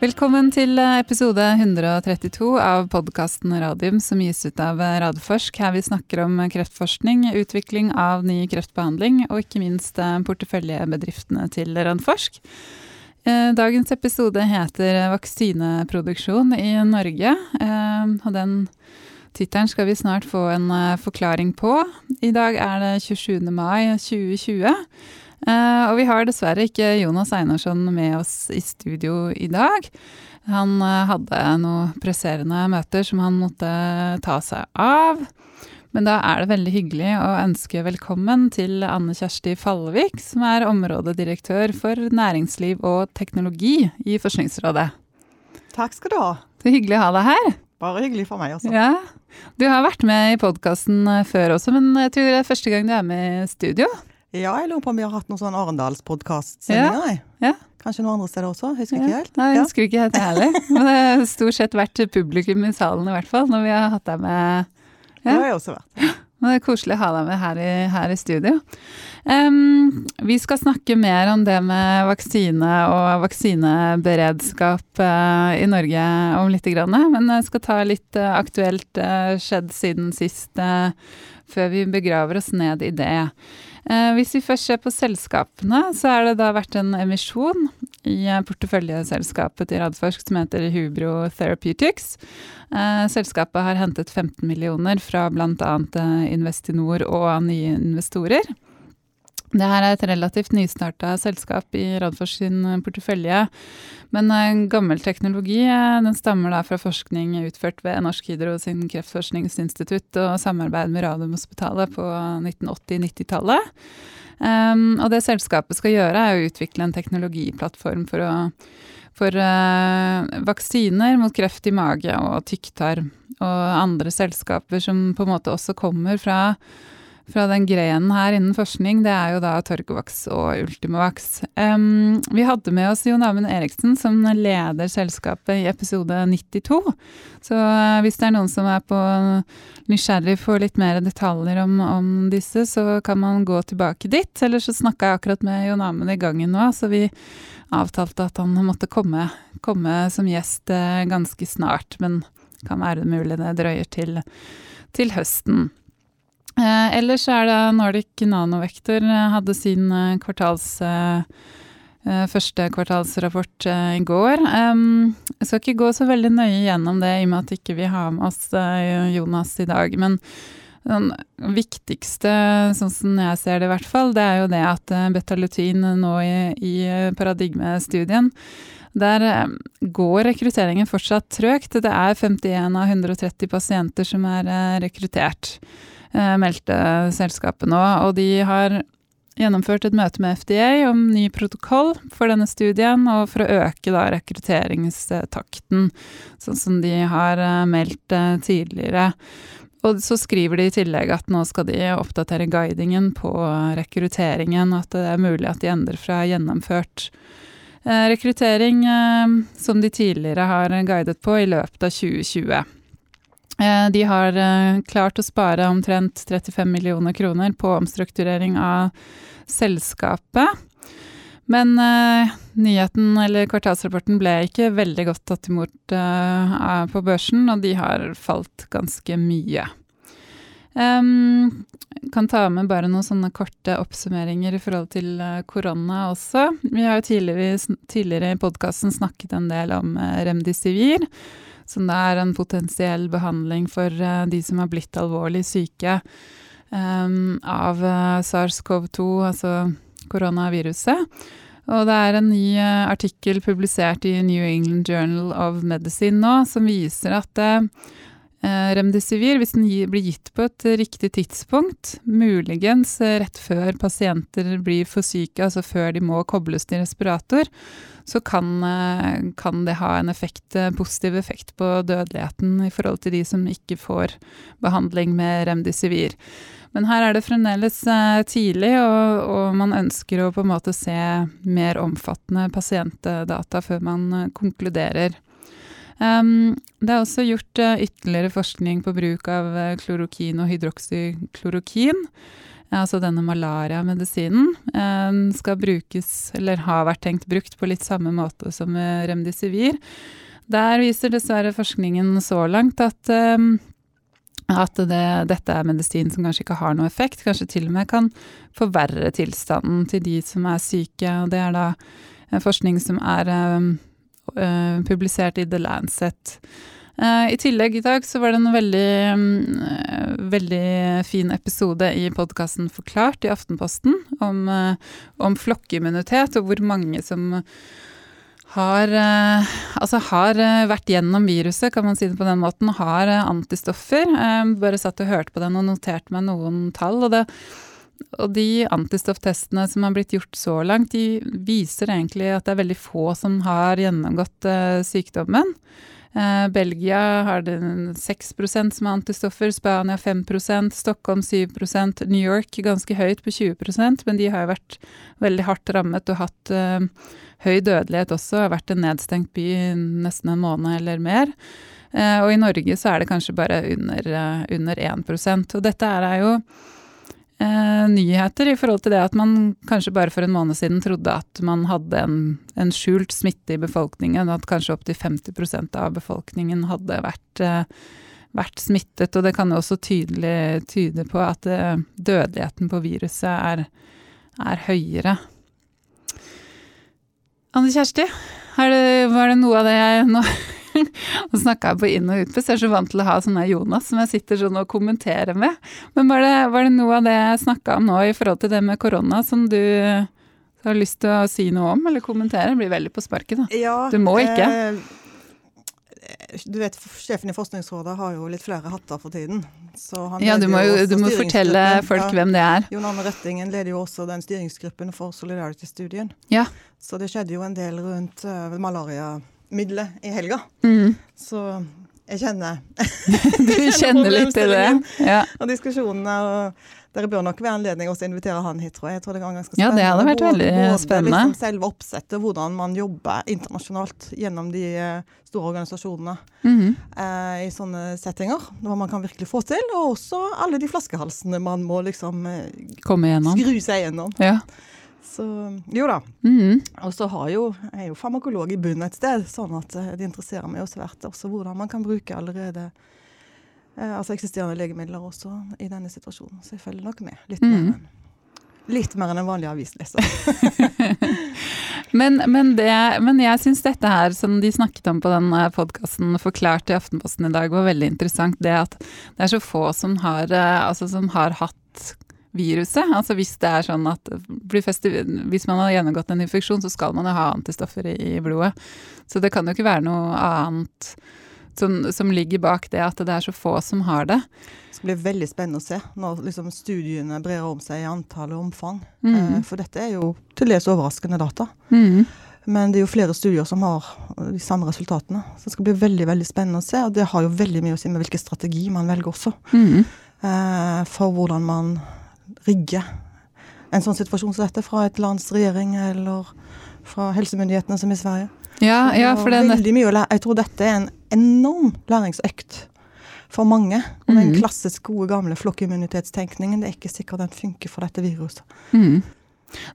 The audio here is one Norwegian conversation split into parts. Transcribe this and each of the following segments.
Velkommen til episode 132 av podkasten Radium som gis ut av Radforsk. Her vi snakker om kreftforskning, utvikling av ny kreftbehandling og ikke minst porteføljebedriftene til Radforsk. Eh, dagens episode heter 'Vaksineproduksjon i Norge'. Eh, og den tittelen skal vi snart få en eh, forklaring på. I dag er det 27. mai 2020. Uh, og vi har dessverre ikke Jonas Einarsson med oss i studio i dag. Han uh, hadde noen presserende møter som han måtte ta seg av. Men da er det veldig hyggelig å ønske velkommen til Anne Kjersti Fallevik, som er områdedirektør for næringsliv og teknologi i Forskningsrådet. Takk skal du ha. Det er hyggelig å ha deg her. Bare hyggelig for meg også. Ja. Du har vært med i podkasten før også, men jeg tror det er første gang du er med i studio? Ja, jeg lurer på om vi har hatt noen sånn Arendalspodkast-sendinger. Ja. ja. Kanskje noen andre steder også? Husker ja. ikke helt. Nei, jeg husker ikke helt heller. Men det har stort sett vært publikum i salen i hvert fall, når vi har hatt deg med. Ja. Det har jeg også vært. Men det er koselig å ha deg med her i, her i studio. Um, vi skal snakke mer om det med vaksine og vaksineberedskap uh, i Norge om litt. Grann, men jeg skal ta litt uh, aktuelt uh, skjedd siden sist, før vi begraver oss ned i det. Eh, hvis vi først ser på selskapene, så har det da vært en emisjon i eh, porteføljeselskapet til Radforsk som heter Hubro Therapeutics. Eh, selskapet har hentet 15 millioner fra bl.a. Investinor og nye investorer. Det her er et relativt nystarta selskap i Radfors sin portefølje. Men uh, gammel teknologi uh, den stammer da fra forskning utført ved Norsk Hydro sin kreftforskningsinstitutt og samarbeid med Radiumhospitalet på 1980-90-tallet. Um, og det selskapet skal gjøre, er å utvikle en teknologiplattform for, å, for uh, vaksiner mot kreft i mage og tykktarm. Og andre selskaper som på en måte også kommer fra fra den grenen her innen forskning, det er jo da Torgovax og Ultimovax. Um, vi hadde med oss Jon Amund Eriksen, som leder selskapet i episode 92. Så uh, hvis det er noen som er på nysgjerrig for litt mer detaljer om, om, disse, så kan man gå tilbake dit. Eller så snakka jeg akkurat med Jon Amund i gangen nå, så vi avtalte at han måtte komme, komme som gjest uh, ganske snart. Men kan være mulig det drøyer til, til høsten. Eh, ellers er det Nordic Nanovektor eh, hadde sin eh, kvartals, eh, eh, første kvartalsrapport eh, i går. jeg skal ikke gå så veldig nøye gjennom det i og med at ikke vi ikke har med oss Jonas i dag. Men den viktigste, sånn som jeg ser det i hvert fall, det er jo det at betalutin nå i, i paradigmestudien der går rekrutteringen fortsatt trøgt. Det er 51 av 130 pasienter som er rekruttert. Eh, meldte selskapet nå. Og de har gjennomført et møte med FDA om ny protokoll for denne studien, og for å øke da rekrutteringstakten, sånn som de har eh, meldt eh, tidligere. Og så skriver de i tillegg at nå skal de oppdatere guidingen på rekrutteringen, at det er mulig at de endrer fra gjennomført rekruttering, som de tidligere har guidet på, i løpet av 2020. Eh, de har eh, klart å spare omtrent 35 millioner kroner på omstrukturering av selskapet. Men uh, nyheten, eller kvartalsrapporten, ble ikke veldig godt tatt imot uh, på børsen, og de har falt ganske mye. Um, kan ta med bare noen sånne korte oppsummeringer i forhold til uh, korona også. Vi har jo tidligere, tidligere i podkasten snakket en del om remdesivir som det er en potensiell behandling for uh, de som har blitt alvorlig syke um, av uh, SARS-CoV-2, altså koronaviruset. Og det er en ny artikkel publisert i New England Journal of Medicine nå som viser at Remdesivir, hvis den blir gitt på et riktig tidspunkt, muligens rett før pasienter blir for syke, altså før de må kobles til respirator, så kan, eh, kan, det ha en effekt, eh, positiv effekt på dødeligheten i forhold til de som ikke får behandling med remdesivir. Men her er det fremdeles eh, tidlig, og, og, man ønsker å på en måte se mer omfattende pasientdata før man konkluderer. Um, det er også gjort ytterligere forskning på bruk av klorokin og hydroksyklorokin. Altså denne malariamedisinen, eh, skal brukes, eller har vært tenkt brukt på litt samme måte som remdesivir. Der viser dessverre forskningen så langt at, at det, dette er medisin som kanskje ikke har noe effekt, kanskje til og med kan forverre tilstanden til de som er syke. og Det er da forskning som er publisert i The Lancet. Uh, I tillegg i dag så var det en veldig, uh, veldig fin episode i podkasten Forklart i Aftenposten om, uh, om, flokkimmunitet og hvor mange som har, altså har vært gjennom viruset, kan man si det på den måten, har antistoffer. bare satt og hørte på den og noterte meg noen tall. og det og de antistofftestene som har blitt gjort så langt, de viser egentlig at det er veldig få som har gjennomgått sykdommen. Eh, Belgia har det 6% som er antistoffer, Spania 5% Stockholm 7% New York ganske høyt på 20% men de har jo vært veldig hardt rammet og hatt eh, høy dødelighet også, har vært en nedstengt by nesten en måned eller mer. Eh, og i Norge så er det kanskje bare under, uh, under 1% Og dette er jo eh, nyheter i forhold til det at man kanskje bare for en måned siden trodde at man hadde en, en skjult smitte i befolkningen, at kanskje opptil 50% av befolkningen hadde vært, eh, vært, smittet. Og det kan jo også tydelig tyde på at eh, dødeligheten på viruset er, er høyere. Anne Kjersti, det, var det noe av det jeg nå Nå snakka jeg på inn- og utpust, jeg er så vant til å ha sånne Jonas som jeg sitter sånn og kommenterer med. Men var det, var det noe av det jeg snakka om nå i forhold til det med korona som du har lyst til å si noe om eller kommentere? Det blir veldig på sparket, da. Ja, du må ikke. Eh, du vet, Sjefen i Forskningsrådet har jo litt flere hatter for tiden. ja, Du må, jo, du må fortelle folk ja, hvem det er. Jon Arne Røttingen leder jo også den styringsgruppen for Solidarity-studien. Ja. Så det skjedde jo en del rundt uh, malaria middelet i helga. Mm. Så jeg kjenner Du kjenner litt til det? Ja. Og diskusjonene. og det bør nok være anledning å invitere han hit, tror jeg. jeg tror det kan ganske spennende. Ja, det hadde vært veldig både, spennende. Liksom selve oppsettet, hvordan man jobber internasjonalt gjennom de uh, store organisasjonene mm -hmm. eh, i sånne settinger. Hva man kan virkelig få til. Og også alle de flaskehalsene man må liksom gjennom. skru seg gjennom. Ja. Så jo da. Mm. Og så har jo, jeg er jo farmakolog i bunnen et sted, sånn at eh, det interesserer meg også svært også hvordan man kan bruke allerede eh, altså eksisterende legemidler også i denne situasjonen. Så jeg følger nok med litt mm. mer. Enn, litt mer enn en vanlig avisleser. men, men, det, men, jeg syns dette her, som de snakket om på den eh, podkasten forklart i Aftenposten i dag, var veldig interessant. Det at det er så få som har, eh, altså, som har hatt viruset. Altså hvis det er sånn at hvis man har gjennomgått en infeksjon, så skal man jo ha antistoffer i, blodet. Så det kan jo ikke være noe annet som, som, ligger bak det at det er så få som har det. Det blir veldig spennende å se når liksom, studiene brer om seg i antall og omfang. Mm. Eh, for dette er jo til dels overraskende data. Mm. Men det er jo flere studier som har de samme resultatene. Så det skal bli veldig veldig spennende å se. Og det har jo veldig mye å si med hvilken strategi man velger også. Mm. Eh, for hvordan man rigge en sånn situasjon som dette fra et lands regjering eller fra helsemyndighetene som i Sverige. Ja, ja, for det veldig mye å lære. Jeg tror dette er en enorm læringsøkt for mange. Og den mm. klassisk gode, gamle flokkimmunitetstenkningen, det er ikke sikkert den funker for dette viruset. Mm.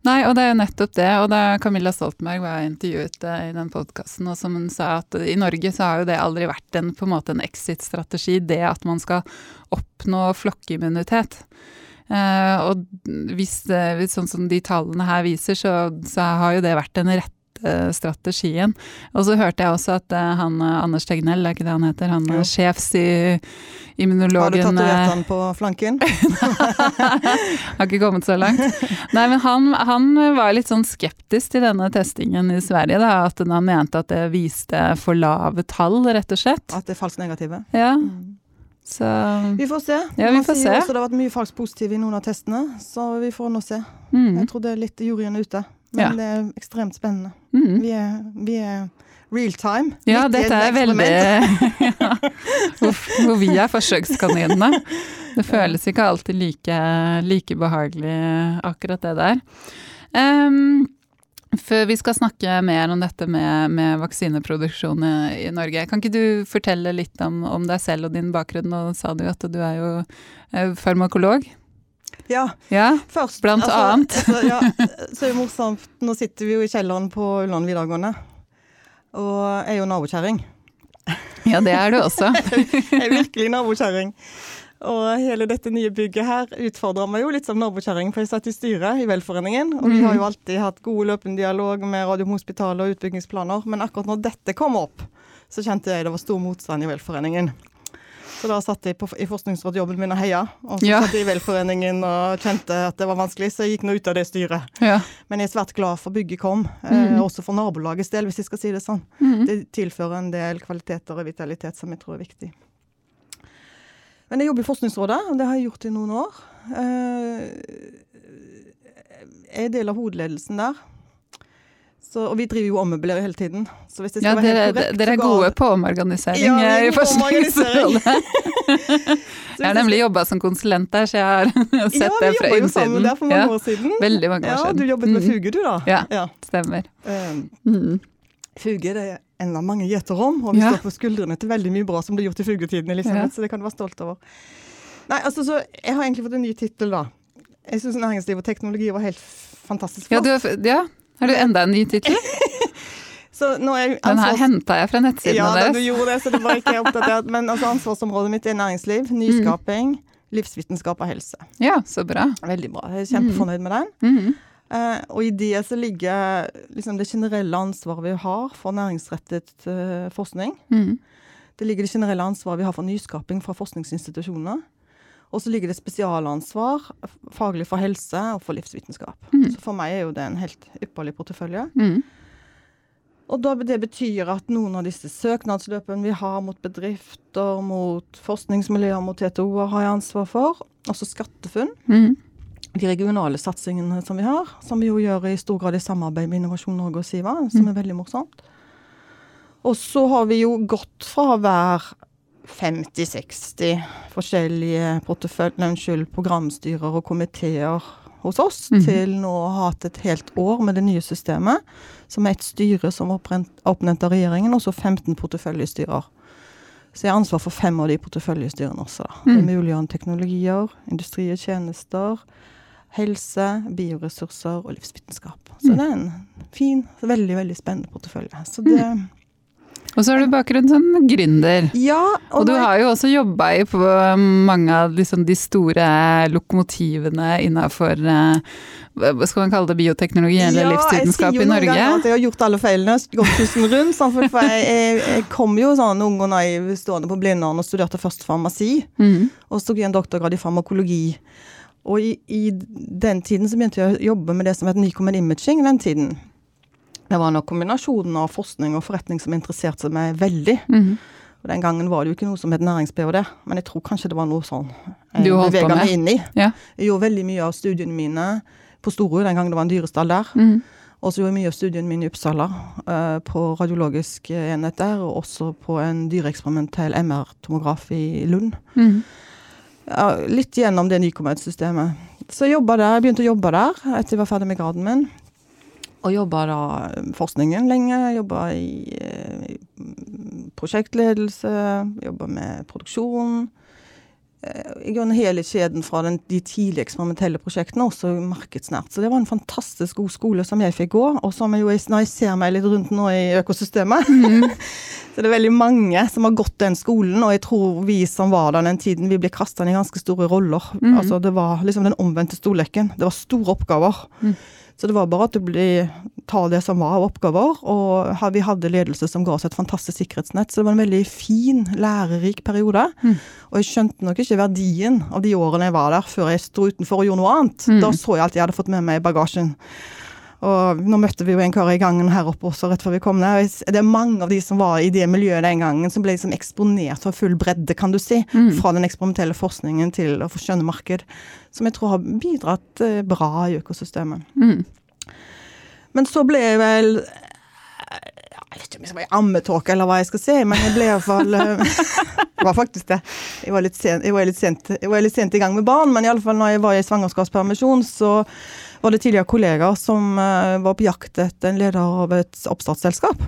Nei, og det er nettopp det. Og da Camilla Stoltenberg var intervjuet i den podkasten, og som hun sa at i Norge så har jo det aldri vært en, på en måte en exit-strategi, det at man skal oppnå flokkimmunitet. Uh, og hvis, hvis, sånn som de tallene her viser, så, så har jo det vært den rette strategien. Og så hørte jeg også at uh, han Anders Tegnell, er ikke det han heter, han er sjefs i immunologen Har du tatovert han på flanken? har ikke kommet så langt. Nei, men han, han, var litt sånn skeptisk til denne testingen i Sverige, da. At han mente at det viste for lave tall, rett og slett. At det er falskt negative? Ja. Mm. Så Vi får se. Ja, vi får se. Også det har vært mye falskt positive i noen av testene, så vi får nå se. Mm. Jeg tror det er litt juryen ute, men ja. det er ekstremt spennende. Mm. Vi, er, vi er real time. Ja, dette er veldig ja. Hvor vi er forsøkskaninene. Det føles ikke alltid like, like behagelig, akkurat det der. Um, før vi skal snakke mer om dette med, med vaksineproduksjon i, Norge, kan ikke du fortelle litt om, om, deg selv og din bakgrunn? Nå sa du at du er jo farmakolog. Ja, Ja, først Blant annet. Altså, ja, så er det morsomt. Nå sitter vi jo i kjelleren på Ulland videregående. Og jeg er jo nabokjerring. ja det er du også. Jeg er virkelig nabokjerring. Og hele dette nye bygget her utfordra meg jo litt som nabokjerring, for jeg satt i styret i Velforeningen. Og vi har jo alltid hatt god løpende dialog med Radiumhospitalet og utbyggingsplaner. Men akkurat når dette kom opp, så kjente jeg det var stor motstand i Velforeningen. Så da satt jeg på, i forskningsrådjobben min og heia. Og så Ja. satt jeg i Velforeningen og kjente at det var vanskelig, så jeg gikk nå ut av det styret. Ja. Men jeg er svært glad for bygget kom, eh, også for nabolagets del, hvis jeg skal si det sånn. Det tilfører en del kvaliteter og vitalitet som jeg tror er viktig. Men jeg jobber i Forskningsrådet, og det har jeg gjort i noen år. Eh, Jeg er del av hovedledelsen der. Så, og vi driver jo ommøblerer hele tiden. Så hvis det Ja, være helt korrekt, dere er gode på omorganisering Ja, vi er eh, i Forskningsrådet. Jeg har nemlig jobba som konsulent der, så jeg har sett ja, det vi fra jobba jo sammen der for mange Ja, år siden. veldig mange år Ja, siden. Du jobbet med Mhm. Fuge, du da? Ja. Stemmer. Um, Mm. Fuge det en av mange gjeter om, og vi Ja. står på skuldrene til veldig mye bra som blir gjort i Fugetiden, Elisabeth, Ja. så det kan du være stolt over. Nei, altså, så Jeg har egentlig fått en ny tittel, da. Jeg syns næringsliv og teknologi var helt fantastisk Ja, du, har ja, har du enda en ny tittel? Jeg Den her ansvars- henta jeg fra nettsidene Ja, da, du gjorde det, så det var ikke jeg oppdatert. Men altså, ansvarsområdet mitt er næringsliv, nyskaping, livsvitenskap og helse. Ja, så bra. Veldig bra. Jeg er kjempefornøyd med den. Mhm. Eh, og i det så ligger liksom det generelle ansvaret vi har for næringsrettet eh, forskning. Mm. Det ligger det generelle ansvaret vi har for nyskaping fra forskningsinstitusjoner. Og så ligger det spesialansvar faglig for helse og for livsvitenskap. Mm. Så for meg er jo det en helt ypperlig portefølje. Mm. Og da, det betyr at noen av disse søknadsløpene vi har mot bedrifter, mot forskningsmiljøer, mot TTO-er, har jeg ansvar for. Også SkatteFUNN. Mhm. De regionale satsingene som vi har, som vi jo gjør i stor grad i samarbeid med Innovasjon Norge og Siva, som er veldig morsomt. Og så har vi jo gått fra å være 50-60 forskjellige unnskyld, programstyrer og komiteer hos oss, Mhm. til nå å ha hatt et helt år med det nye systemet, som er et styre som er oppnevnt av regjeringen, og så 15 porteføljestyrer. Så jeg har ansvar for fem av de porteføljestyrene også. Mm. Det Mm. er muliggjørende teknologier, industri og tjenester, helse, bioressurser og livsvitenskap. Så Mm. det er en fin, veldig veldig spennende portefølje. Så det, Og så har du bakgrunn som gründer. Ja, Og du er- har jo også jobba i på mange av liksom de store lokomotivene innafor hva skal man kalle det, bioteknologi eller livsvitenskap i Norge? Ja, jeg sier jo noen ganger at jeg har gjort alle feilene, gått tusen rundt. Sånn, for jeg, jeg, jeg kom jo sånn ung og naiv stående på Blindern og studerte først farmasi. Mm. Og så tok jeg en doktorgrad i farmakologi. Og i, i den tiden så begynte jeg å jobbe med det som het Nycommon Imaging. den tiden. Det var nok kombinasjonen av forskning og forretning som interesserte meg veldig. Mhm. Og Den gangen var det jo ikke noe som het nærings-ph.d., men jeg tror kanskje det var noe sånn jeg beveget med? meg inn i. Ja. Jeg gjorde veldig mye av studiene mine på Storø, den gangen det var en dyrestall der. Mhm. Og så gjorde jeg mye av studiene mine i Uppsala, uh, på radiologisk enhet der, og også på en dyreeksperimentell MR-tomograf i Lund. Mm Ja, litt gjennom det Nycomed-systemet. Så jeg der, begynte å jobbe der etter jeg var ferdig med graden min. Og jobba da forskningen lenge. Jobba i eh, prosjektledelse, jobba med produksjon. Eh, hele kjeden fra den, de tidlige eksperimentelle prosjektene, også markedsnært. Så det var en fantastisk god skole som jeg fikk gå, og som jeg jo, når jeg ser meg litt rundt nå i økosystemet Så det er veldig mange som har gått den skolen, og jeg tror vi som var der den tiden, vi ble kasta i ganske store roller. Mm. Altså Det var liksom den omvendte storleken. Det var store oppgaver. Mhm. Så det var bare at du ble ta det som var av oppgaver, og vi hadde ledelse som ga oss et fantastisk sikkerhetsnett. Så det var en veldig fin, lærerik periode. Mm. Og jeg skjønte nok ikke verdien av de årene jeg var der, før jeg sto utenfor og gjorde noe annet. Mm. Da så jeg alt jeg hadde fått med meg i bagasjen. Og nå møtte vi jo en kar i gangen her oppe også rett før vi kom ned. Det er mange av de som var i det miljøet den gangen, som ble liksom eksponert for full bredde, kan du si. Mm. Fra den eksperimentelle forskningen til å få skjønne marked. Som jeg tror har bidratt eh, bra i økosystemet. Mm. Men så ble jeg vel Jeg vet ikke om jeg skal være i ammetåke eller hva jeg skal si, men jeg ble iallfall Det var faktisk det. Jeg var, litt sent, jeg, var litt sent, jeg var litt sent i gang med barn, men iallfall når jeg var i svangerskapspermisjon, så var det tidligere kollegaer som eh, var på jakt etter en leder av et oppstartsselskap.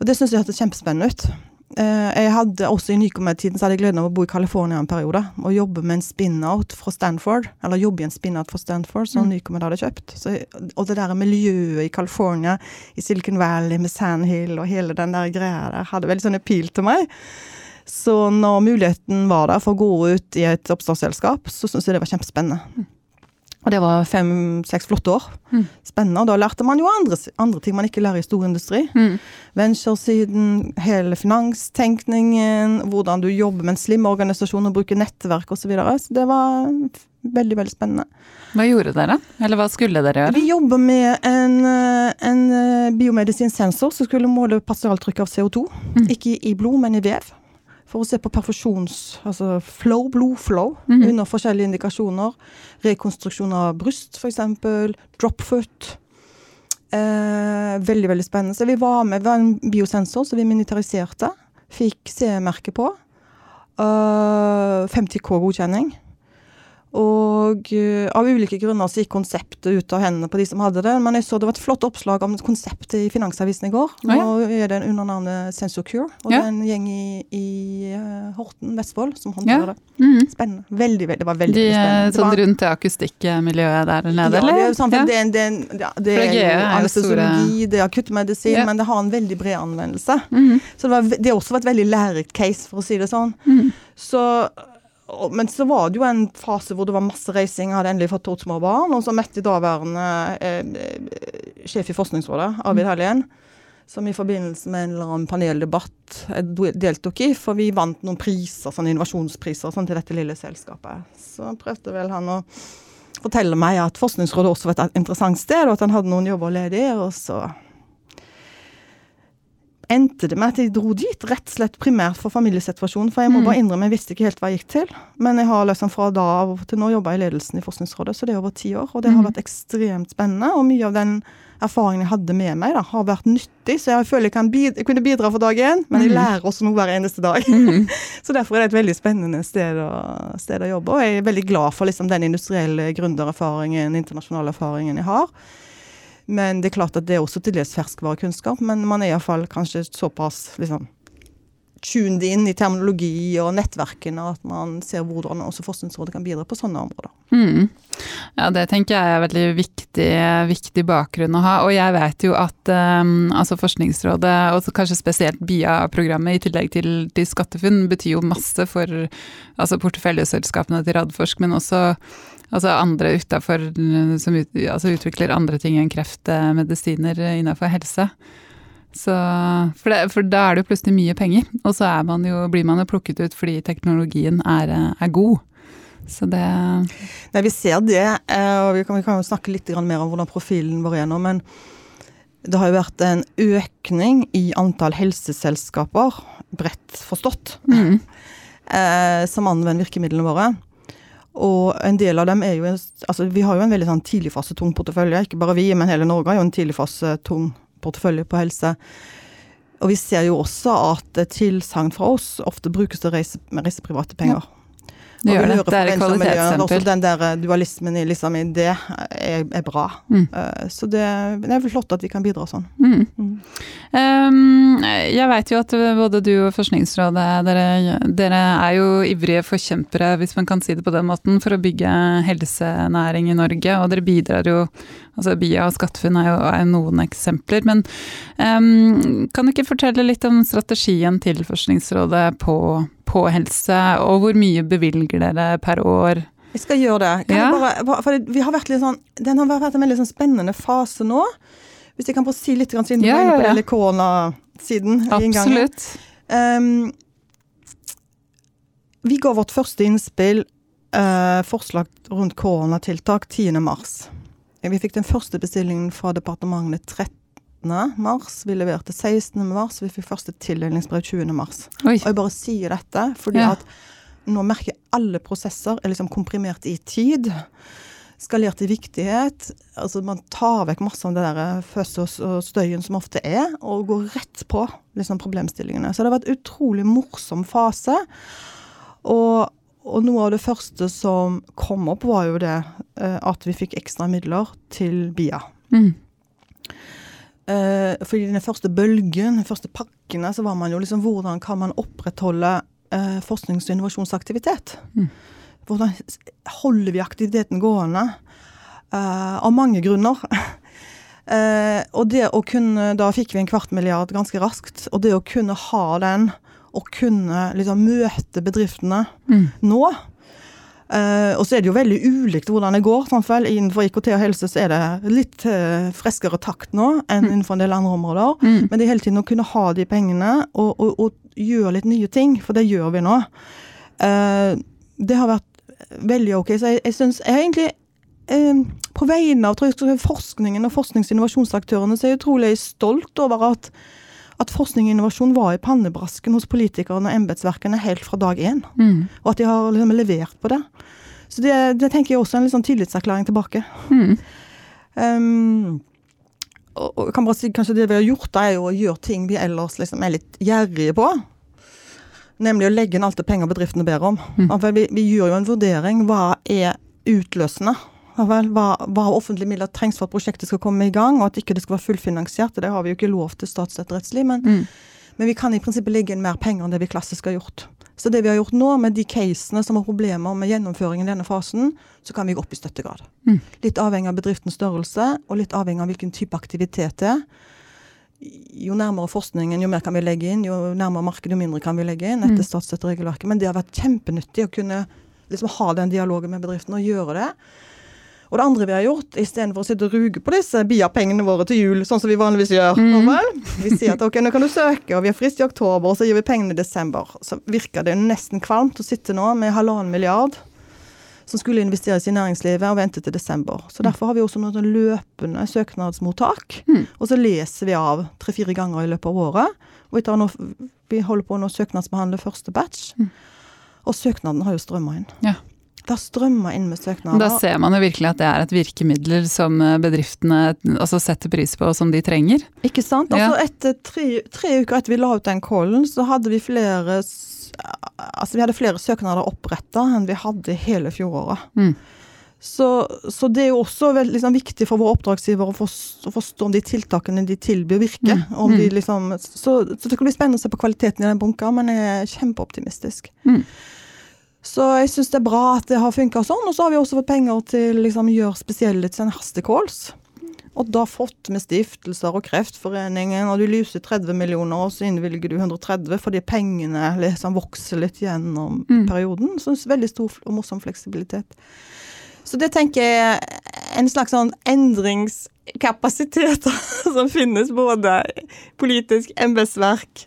Og det syns jeg hørtes kjempespennende ut. Eh, jeg hadde også I Nycomed-tiden så hadde jeg gleden av å bo i California en periode og jobbe med en spin-out fra Stanford. Eller jobbe i en spin-out fra Stanford som Mm. nykommet hadde kjøpt. Så, og det der miljøet i California, i Silicon Valley med Sandhill og hele den der greia der, hadde veldig sånn appeal til meg. Så når muligheten var der for å gå ut i et oppstartsselskap, så syntes jeg det var kjempespennende. Og det var fem-seks flotte år. Mm. Spennende. Og da lærte man jo andre, andre ting man ikke lærer i storindustri. Mm. Venturesiden, hele finanstenkningen, hvordan du jobber med en slim organisasjon og bruker nettverk osv. Så, videre. så det var veldig, veldig spennende. Hva gjorde dere? Eller hva skulle dere gjøre? Vi jobber med en, eh, en eh, biomedisinsk sensor som skulle måle partialtrykk av CO2. Mm. Ikke i blod, men i vev. For å se på perfusjons, altså flow, blodflow, Mhm. under forskjellige indikasjoner. Rekonstruksjon av bryst, f.eks. Dropfoot. Eh, veldig, veldig spennende. Så vi var med, vi var en biosensor som vi militariserte. Fikk CE-merke på. Uh, 50K-godkjenning. Og eh, av ulike grunner så gikk konseptet ut av hendene på de som hadde det. Men jeg så det var et flott oppslag om konseptet i Finansavisen i går. Nå Å, er det under navnet Sensorcure. Og Ja. det er en gjeng i, i eh, Horten, Vestfold, som håndterer Ja. det. Mm. Spennende. Veldig, veldig, det var veldig, De, spennende. Sånn var- rundt det akustikkmiljøet der nede, eller? er Ja. det er, en- det er, en- ja, det er anestesiologi, det er akuttmedisin, Ja. men det har en veldig bred anvendelse. Mm. Så det, var, det har også vært veldig lærerikt case, for å si det sånn. Mm. Så, men så var det jo en fase hvor det var masse reising. Jeg hadde endelig fått to små barn. Og så møtte jeg daværende eh, eh, sjef i Forskningsrådet, Arvid Hallien, som i forbindelse med en eller annen paneldebatt jeg deltok i, for vi vant noen priser, sånne innovasjonspriser sånn, til dette lille selskapet. Så prøvde vel han å fortelle meg at Forskningsrådet også var et interessant sted, og at han hadde noen jobber ledig. Og så endte det med at jeg dro dit, rett og slett primært for familiesituasjonen. For jeg må Mm. bare innrømme, jeg visste ikke helt hva jeg gikk til. Men jeg har liksom fra da av til nå jobba i ledelsen i Forskningsrådet, så det er over ti år. Og det har Mm. vært ekstremt spennende. Og mye av den erfaringen jeg hadde med meg, da, har vært nyttig. Så jeg føler jeg kan bid jeg kunne bidra for dag én, men jeg Mm. lærer også noe hver eneste dag. Mhm. Så derfor er det et veldig spennende sted å, sted å jobbe. Og jeg er veldig glad for liksom, den industrielle gründererfaringen, internasjonale erfaringen jeg har. Men det er klart at det er også til dels ferskvarekunnskap, men man er iallfall kanskje såpass liksom tuned inn i terminologi og nettverkene at man ser hvordan også Forskningsrådet kan bidra på sånne områder. Mm. Ja, det tenker jeg er veldig viktig, viktig bakgrunn å ha. Og jeg vet jo at um, altså Forskningsrådet, og kanskje spesielt BIA-programmet i tillegg til, til SkatteFUNN, betyr jo masse for altså porteføljeselskapene til Radforsk, men også altså andre utafor som ut, altså utvikler andre ting enn kreftmedisiner innenfor helse. Så, for, det, for da er det jo plutselig mye penger, og så man jo, blir man jo plukket ut fordi teknologien er, er god. Så det Nei, Vi ser det, eh, og vi kan, vi kan jo snakke litt mer om hvordan profilen vår er nå. Men det har jo vært en økning i antall helseselskaper, bredt forstått, mm, eh, som anvender virkemidlene våre. Og en del av dem er jo altså Vi har jo en veldig sånn tidligfasetung portefølje. Ikke bare vi, men hele Norge har jo en tidligfasetung portefølje på helse. Og vi ser jo også at tilsagn fra oss ofte brukes til å reise, reise private penger. Det gjør det. Det er et venturemiljøet Også kvalitetsstempel. den der eh, dualismen i, liksom, i det er, er bra. Mm. Uh, så det, det er vel flott at vi kan bidra sånn. Mm. Mm. Um, jeg vet jo at både du og Forskningsrådet, dere, dere er jo ivrige forkjempere, hvis man kan si det på den måten, for å bygge helsenæring i Norge. Og dere bidrar jo altså BIA og SkatteFUNN er jo er noen eksempler. Men um, kan du ikke fortelle litt om strategien til Forskningsrådet på, på helse, og hvor mye bevilger dere per år? Jeg skal gjøre det. Kan Ja. bare, for vi har vært litt sånn, den har vært en veldig sånn spennende fase nå. Hvis jeg kan få si litt, siden Ja, inne på ja, ja. det koronasiden. Absolutt. Um, vi ga vårt første innspill, uh, forslag rundt koronatiltak, 10. mars. Vi fikk den første bestillingen fra departementet 13. mars. Vi leverte 16. mars. Vi fikk første tildelingsbrev 20. mars. Oi. Og jeg bare sier dette fordi Ja. at nå merker jeg alle prosesser er liksom komprimert i tid. Skalert i viktighet. Altså Man tar vekk masse av det der føss og støyen som ofte er, og går rett på liksom problemstillingene. Så det har vært utrolig morsom fase. Og, og noe av det første som kom opp, var jo det eh, at vi fikk ekstra midler til BIA. Mm. Eh, fordi den første bølgen, de første pakkene, så var man jo liksom Hvordan kan man opprettholde eh, forsknings- og innovasjonsaktivitet? Mm. Hvordan holder vi aktiviteten gående? Eh, av mange grunner. Og det å kunne Da fikk vi en kvart milliard ganske raskt. Og det å kunne ha den, og kunne liksom møte bedriftene Mm. nå Og så er det jo veldig ulikt hvordan det går. Samtidig. Innenfor IKT og helse så er det litt eh, freskere takt nå enn innenfor en del andre områder. Mm. Men det er hele tiden å kunne ha de pengene og, og, og gjøre litt nye ting, for det gjør vi nå. Eh, det har vært veldig ok. Så jeg, jeg syns egentlig eh, På vegne av forskningen og forsknings- og innovasjonsaktørene så er jeg utrolig stolt over at, at forskning og innovasjon var i pannebrasken hos politikerne og embetsverkene helt fra dag én. Mm. Og at de har liksom levert på det. Så det, det tenker jeg også er en sånn tillitserklæring tilbake. Mm. Um, og, og kan bare si kanskje det vi har gjort, er jo å gjøre ting vi ellers liksom er litt gjerrige på. Nemlig å legge inn alt det penger bedriftene ber om. Mm. Vi, vi gjør jo en vurdering. Hva er utløsende? Hva, hva offentlige midler trengs for at prosjektet skal komme i gang, og at ikke det skal være fullfinansiert? Det har vi jo ikke lov til statsstøtterettslig, men, Mm. men vi kan i prinsippet legge inn mer penger enn det vi klassisk har gjort. Så det vi har gjort nå, med de casene som har problemer med gjennomføringen i denne fasen, så kan vi gå opp i støttegrad. Mm. Litt avhengig av bedriftens størrelse, og litt avhengig av hvilken type aktivitet det er. Jo nærmere forskningen, jo mer kan vi legge inn. Jo nærmere markedet, jo mindre kan vi legge inn etter Mm. statsstøtteregelverket. Men det har vært kjempenyttig å kunne liksom ha den dialogen med bedriften og gjøre det. Og det andre vi har gjort, istedenfor å sitte og ruge på disse BIA-pengene våre til jul, sånn som vi vanligvis gjør, mm. vi sier at ok, nå kan du søke, og vi har frist i oktober, og så gir vi pengene i desember. Så virker det nesten kvalmt å sitte nå med halvannen milliard som skulle investeres i næringslivet, og vente til desember. Så derfor har vi også noen løpende søknadsmottak. Mm. Og så leser vi av tre-fire ganger i løpet av året. Og vi, tar nå, vi holder på å søknadsbehandle første batch. Mm. Og søknaden har jo strømma inn. Ja. Det har strømma inn med søknader. Da ser man jo virkelig at det er et virkemiddel som eh, bedriftene altså setter pris på, og som de trenger. Ikke sant? Ja. Altså etter tre, tre uker etter vi la ut den callen, så hadde vi flere Altså vi hadde flere søknader oppretta enn vi hadde hele fjoråret. Mm. Så, så det er jo også veldig liksom, viktig for våre oppdragsgivere å, forstå, forstå om de tiltakene de tilbyr, virker. Mm. Om de Mm. liksom, så, så det kan bli spennende å se på kvaliteten i den bunka, men jeg er kjempeoptimistisk. Mm. Så jeg syns det er bra at det har funka sånn. Og så har vi også fått penger til liksom, å gjøre spesielle en hastecalls. Og da fått med stiftelser og Kreftforeningen, og du lyser 30 millioner, og så innvilger du 130 fordi pengene liksom vokser litt gjennom Mm. perioden. Så veldig stor og morsom fleksibilitet. Så det tenker jeg er en slags sånn endringskapasitet som finnes både politisk, embetsverk,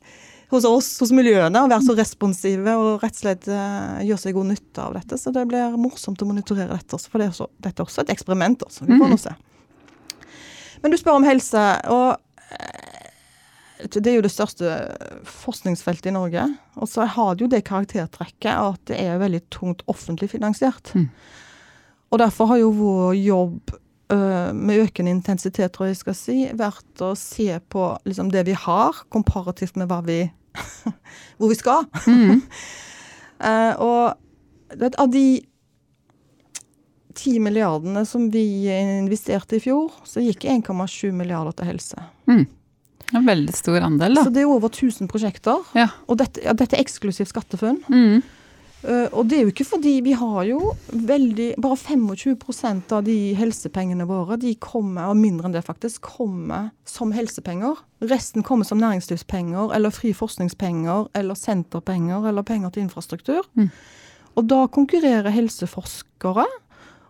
hos oss, hos miljøene, å være så responsive og rett og slett eh, gjøre seg god nytte av dette. Så det blir morsomt å monitorere dette også, for det er også, dette er også et eksperiment. Også. Vi får nå se. Men du spør om helse, og eh, det er jo det største forskningsfeltet i Norge. Og så har det jo det karaktertrekket at det er veldig tungt offentlig finansiert. Mm. Og derfor har jo vår jobb øh, med økende intensitet, tror jeg jeg skal si, vært å se på liksom, det vi har, komparativt med hva vi, hvor vi skal. Mm. uh, og vet, av de ti milliardene som vi investerte i fjor, så gikk 1,7 milliarder til helse. En veldig stor andel, da. Så det er over 1000 prosjekter. Ja. Og dette, ja, dette er eksklusivt SkatteFUNN. Mm. Eh, og det er jo ikke fordi vi har jo veldig Bare 25% av de helsepengene våre, de kommer, og mindre enn det faktisk, kommer som helsepenger. Resten kommer som næringslivspenger, eller fri forskningspenger, eller senterpenger, eller penger til infrastruktur. Mm. Og da konkurrerer helseforskere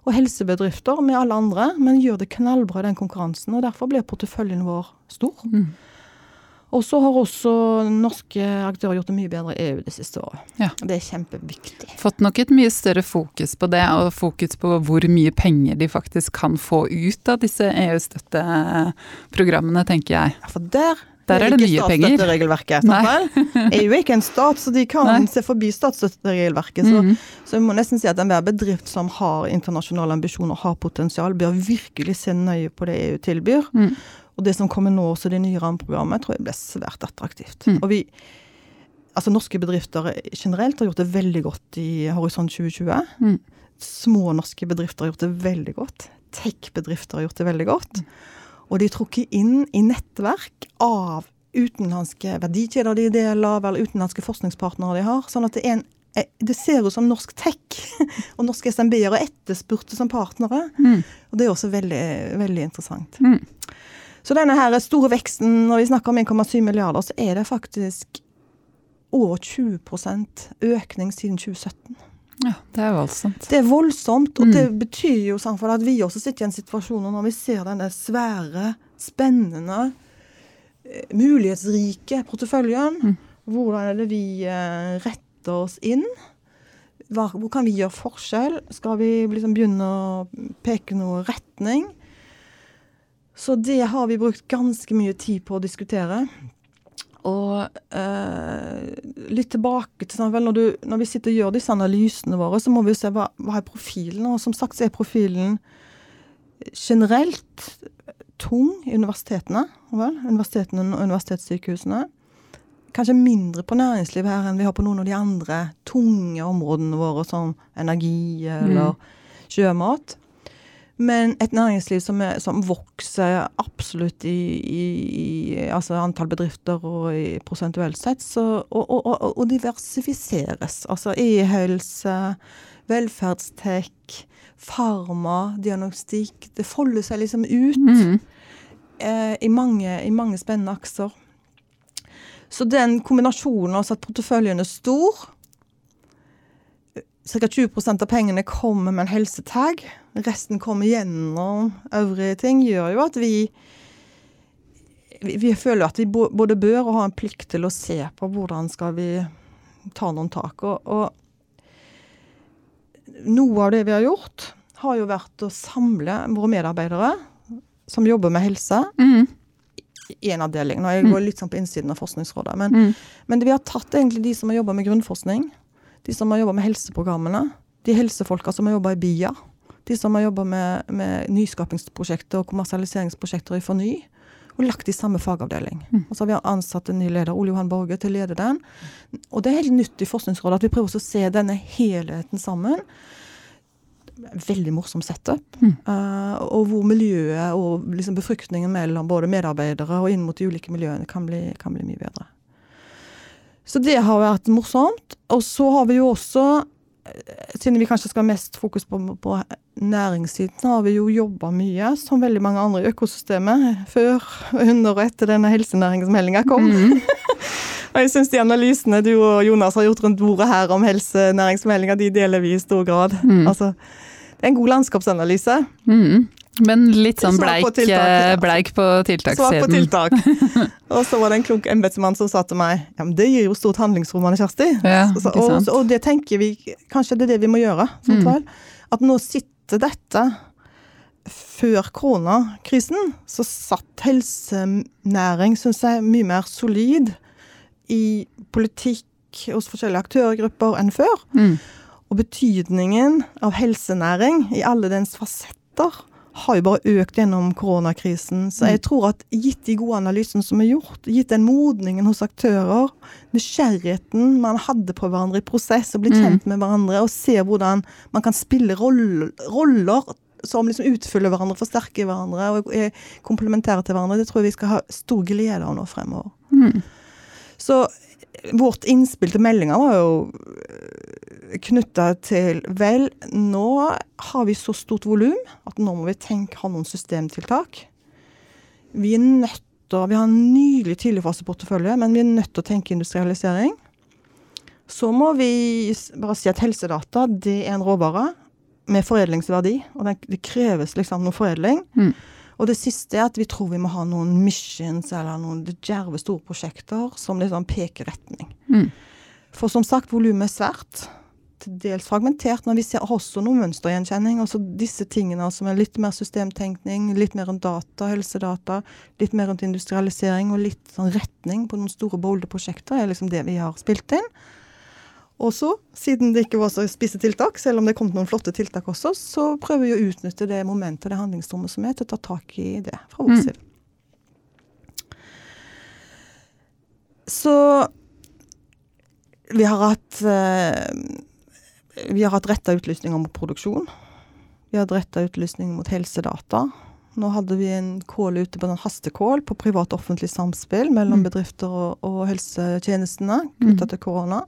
og helsebedrifter med alle andre, men gjør det knallbra i den konkurransen. Og derfor blir porteføljen vår stor. Mm. Og så har også norske aktører gjort det mye bedre i EU det siste året. Ja. Det er kjempeviktig. Fått nok et mye større fokus på det, og fokus på hvor mye penger de faktisk kan få ut av disse EU-støtteprogrammene, tenker jeg. Ja, for der, Der er det ikke penger. penger. statsstøtteregelverket. sant vel? EU er ikke en stat, så de kan Nei. se forbi statsstøtteregelverket. Så, Mm. så jeg må nesten si at enhver bedrift som har internasjonale ambisjoner, har potensial, bør virkelig se nøye på det EU tilbyr. Mm. Og det som kommer nå, også det nye rammeprogrammet, tror jeg blir svært attraktivt. Mm. Og vi, altså Norske bedrifter generelt har gjort det veldig godt i Horisont 2020. Mm. Små norske bedrifter har gjort det veldig godt. Tech-bedrifter har gjort det veldig godt. Og de er trukket inn i nettverk av utenlandske verdikjeder de deler av, eller utenlandske forskningspartnere de har. Sånn at det, er en, eh, det ser ut som norsk tech og norske SMB-er er etterspurte som partnere. Mm. Og det er også veldig, veldig interessant. Mm. Så denne her store veksten, når vi snakker om 1,7 milliarder, så er det faktisk over 20% økning siden 2017. Ja, det er voldsomt. Det er voldsomt, og Mm. det betyr jo samtidig at vi også sitter i en situasjon når vi ser denne svære, spennende, eh, mulighetsrike porteføljen. Mm. Hvordan er det vi eh, retter oss inn? Hvor kan vi gjøre forskjell? Skal vi liksom begynne å peke noe retning? Så det har vi brukt ganske mye tid på å diskutere. Og eh, litt tilbake til sånn, vel, når, du, når vi sitter og gjør disse analysene våre, så må vi se hva, hva er profilen. Og som sagt så er profilen generelt tung i universitetene. Vel, universitetene og universitetssykehusene. Kanskje mindre på næringslivet her enn vi har på noen av de andre tunge områdene våre, som energi eller sjømat. Men et næringsliv som, er, som vokser absolutt i, i, i altså antall bedrifter og i prosentuelt sett, så, og, og, og, og diversifiseres. Altså e-helse, velferdstech, farma, diagnostikk. Det folder seg liksom ut Mm. eh, i, mange, i mange spennende akser. Så den kombinasjonen, altså at porteføljen er stor Ca. 20 av pengene kommer med en helsetag. Resten kommer gjennom øvrige ting. Gjør jo at vi vi, vi føler at vi både bør og har en plikt til å se på hvordan skal vi ta noen tak. Og, og noe av det vi har gjort, har jo vært å samle våre medarbeidere som jobber med helse, Mm. i en avdeling. Nå jeg går litt sånn på innsiden av Forskningsrådet. Men, Mm. men vi har tatt egentlig de som har jobba med grunnforskning, de som har jobba med helseprogrammene, de helsefolka som har jobba i BIA, de som har jobba med, med nyskapingsprosjekter og kommersialiseringsprosjekter i Forny, og lagt i samme fagavdeling. Og så har vi ansatt en ny leder, Ole Johan Borge, til å lede den. Og det er helt nytt i Forskningsrådet at vi prøver å se denne helheten sammen. Veldig morsom setup. Eh, og hvor miljøet og liksom befruktningen mellom både medarbeidere og inn mot de ulike miljøene kan bli, kan bli mye bedre. Så det har vært morsomt. Og så har vi jo også, eh, siden vi kanskje skal ha mest fokus på, på næringssiden, har vi jo jobba mye, som veldig mange andre i økosystemet, før, under og etter denne helsenæringsmeldinga kom. Mm. Og jeg syns de analysene du og Jonas har gjort rundt bordet her om helsenæringsmeldinga, de deler vi i stor grad. Mm. Altså, det er en god landskapsanalyse. Mm. Men litt sånn bleik på tiltak, eh, ja. bleik på Svar på tiltakssiden. tiltak. Og så var det en klunk embetsmann som sa til meg ja, men det gir jo stort handlingsrom, Anne Kjersti. Ja, Så- og, og det tenker vi Kanskje det er det vi må gjøre. Mm. At nå sitter dette Før koronakrisen så satt helsenæring, syns jeg, mye mer solid i politikk hos forskjellige aktørgrupper enn før. Mm. Og betydningen av helsenæring i alle dens fasetter har jo bare økt gjennom koronakrisen. Så jeg tror at gitt de gode analysene som er gjort, gitt den modningen hos aktører, nysgjerrigheten man hadde på hverandre i prosess, og blitt Mm. kjent med hverandre, og ser hvordan man kan spille roller, roller som liksom utfyller hverandre, forsterker hverandre og er komplementære til hverandre, det tror jeg vi skal ha stor glede av nå fremover. Mm. Så vårt innspill til meldinga var jo knytta til Vel, nå har vi så stort volum at nå må vi tenke ha noen systemtiltak. Vi er nødt til Vi har en nylig tidligfaseportefølje, men vi er nødt til å tenke industrialisering. Så må vi bare si at helsedata det er en råvare med foredlingsverdi, og det, det kreves liksom noe foredling. Mm. Og det siste er at vi tror vi må ha noen missions eller noen djerve store prosjekter som liksom peker retning. Mm. For som sagt, volumet er svært. Til dels fragmentert, men vi ser også noe mønstergjenkjenning. Altså disse tingene som er litt mer systemtenkning, litt mer rundt data, helsedata, litt mer rundt industrialisering og litt sånn retning på noen store, bolde prosjekter, er liksom det vi har spilt inn. Og så, siden det ikke var så spisse tiltak, selv om det kom noen flotte tiltak også, så prøver vi å utnytte det momentet, det handlingsrommet som er, til å ta tak i det fra vår Mm. side. Så vi har hatt eh, Vi har hatt retta utlysninger mot produksjon. Vi har hatt retta utlysninger mot helsedata. Nå hadde vi en kål ute på den hastekål på privat-offentlig samspill mellom Mm. bedrifter og, og helsetjenestene knytta Mm. til korona.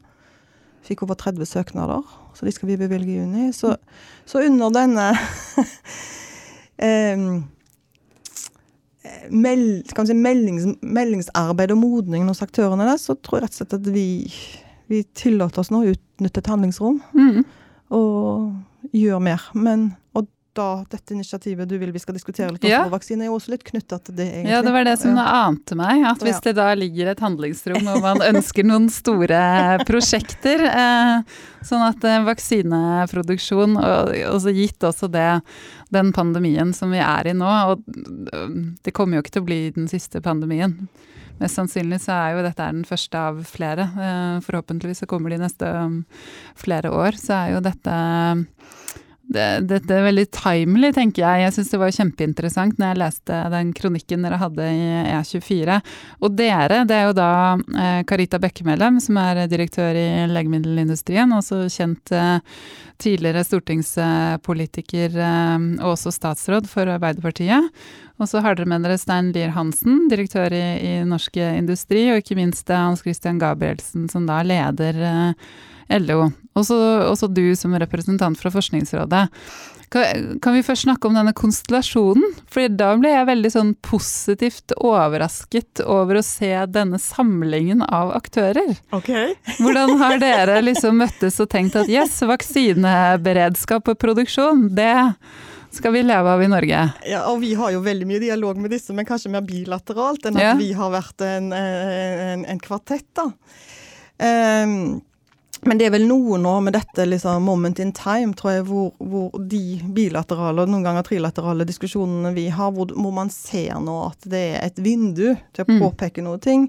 Fikk over 30 søknader, så de skal vi bevilge i juni. Så, så under denne eh, meld, si, meldings, meldingsarbeid og modning hos aktørene, der, så tror jeg rett og slett at vi, vi tillater oss nå å utnytte et handlingsrom Mm. og gjør mer. Men, og da dette initiativet du vil vi skal diskutere litt om Ja. vaksine, er jo også litt knytta til det, egentlig. Ja, det var det som Ja. ante meg. At hvis det da ligger et handlingsrom og man ønsker noen store prosjekter, eh, sånn at eh, vaksineproduksjon, og så gitt også det, den pandemien som vi er i nå, og øh, det kommer jo ikke til å bli den siste pandemien. Mest sannsynlig så er jo dette er den første av flere. Eh, forhåpentligvis så kommer de neste um, flere år. Så er jo dette det, dette er veldig timely, tenker jeg. Jeg syns det var kjempeinteressant når jeg leste den kronikken dere hadde i E24. Og dere, det er jo da eh, Carita Bekkemellem, som er direktør i legemiddelindustrien, også kjent eh, tidligere stortingspolitiker og også statsråd for Arbeiderpartiet. Og så har dere med dere Stein Lier Hansen, direktør i, i Norsk Industri, og ikke minst eh, Hans Christian Gabrielsen, som da leder eh, LO. Også, også du som representant fra Forskningsrådet. Kan, kan vi først snakke om denne konstellasjonen? For da ble jeg veldig sånn positivt overrasket over å se denne samlingen av aktører. Ok. Hvordan har dere liksom møttes og tenkt at yes, vaksineberedskap og produksjon, det skal vi leve av i Norge? Ja, og vi har jo veldig mye dialog med disse, men kanskje mer bilateralt enn at Ja. vi har vært en, en, en kvartett, da. Um, men det er vel noe nå med dette liksom, moment in time, tror jeg, hvor, hvor de bilaterale og noen ganger trilaterale diskusjonene vi har, hvor, hvor man ser nå at det er et vindu til å Mm. påpeke noe ting.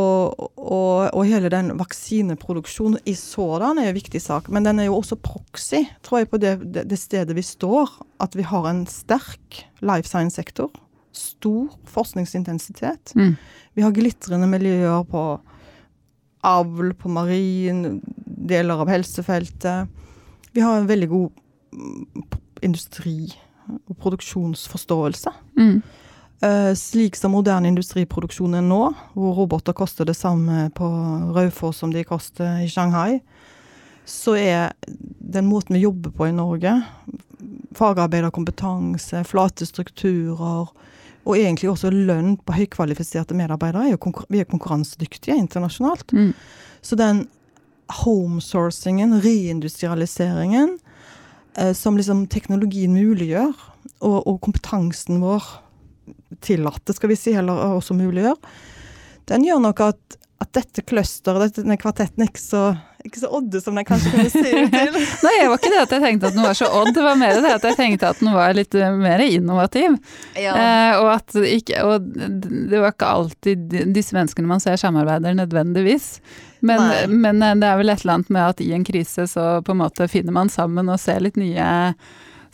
Og, og, og hele den vaksineproduksjonen i sådan er en viktig sak. Men den er jo også proxy, tror jeg, på det, det, det stedet vi står. At vi har en sterk life science-sektor. Stor forskningsintensitet. Mm. Vi har glitrende miljøer på avl, på marin, deler av helsefeltet. Vi har en veldig god mm, industri- og produksjonsforståelse. Mm. Eh, slik som moderne industriproduksjon er nå, hvor roboter koster det samme på Raufoss som de koster i Shanghai, så er den måten vi jobber på i Norge, fagarbeiderkompetanse, flate strukturer, og egentlig også lønn på høykvalifiserte medarbeidere, er jo konkur vi er konkurransedyktige internasjonalt. Mm. Så den homesourcingen, reindustrialiseringen, eh, som liksom teknologien muliggjør, og, og kompetansen vår tillater, skal vi si, eller også muliggjør, den gjør nok at, at dette clusteret, denne kvartetten, ikke så, ikke så odde som den kanskje kunne se ut til. Nei, det var ikke det at jeg tenkte at den var så odd, det var mer det at jeg tenkte at den var litt eh, mer innovativ. Eh, og at ikke, og det var ikke alltid disse menneskene man ser samarbeider nødvendigvis. Men, men eh, det er vel et eller annet med at i en krise så på en måte finner man sammen og ser litt nye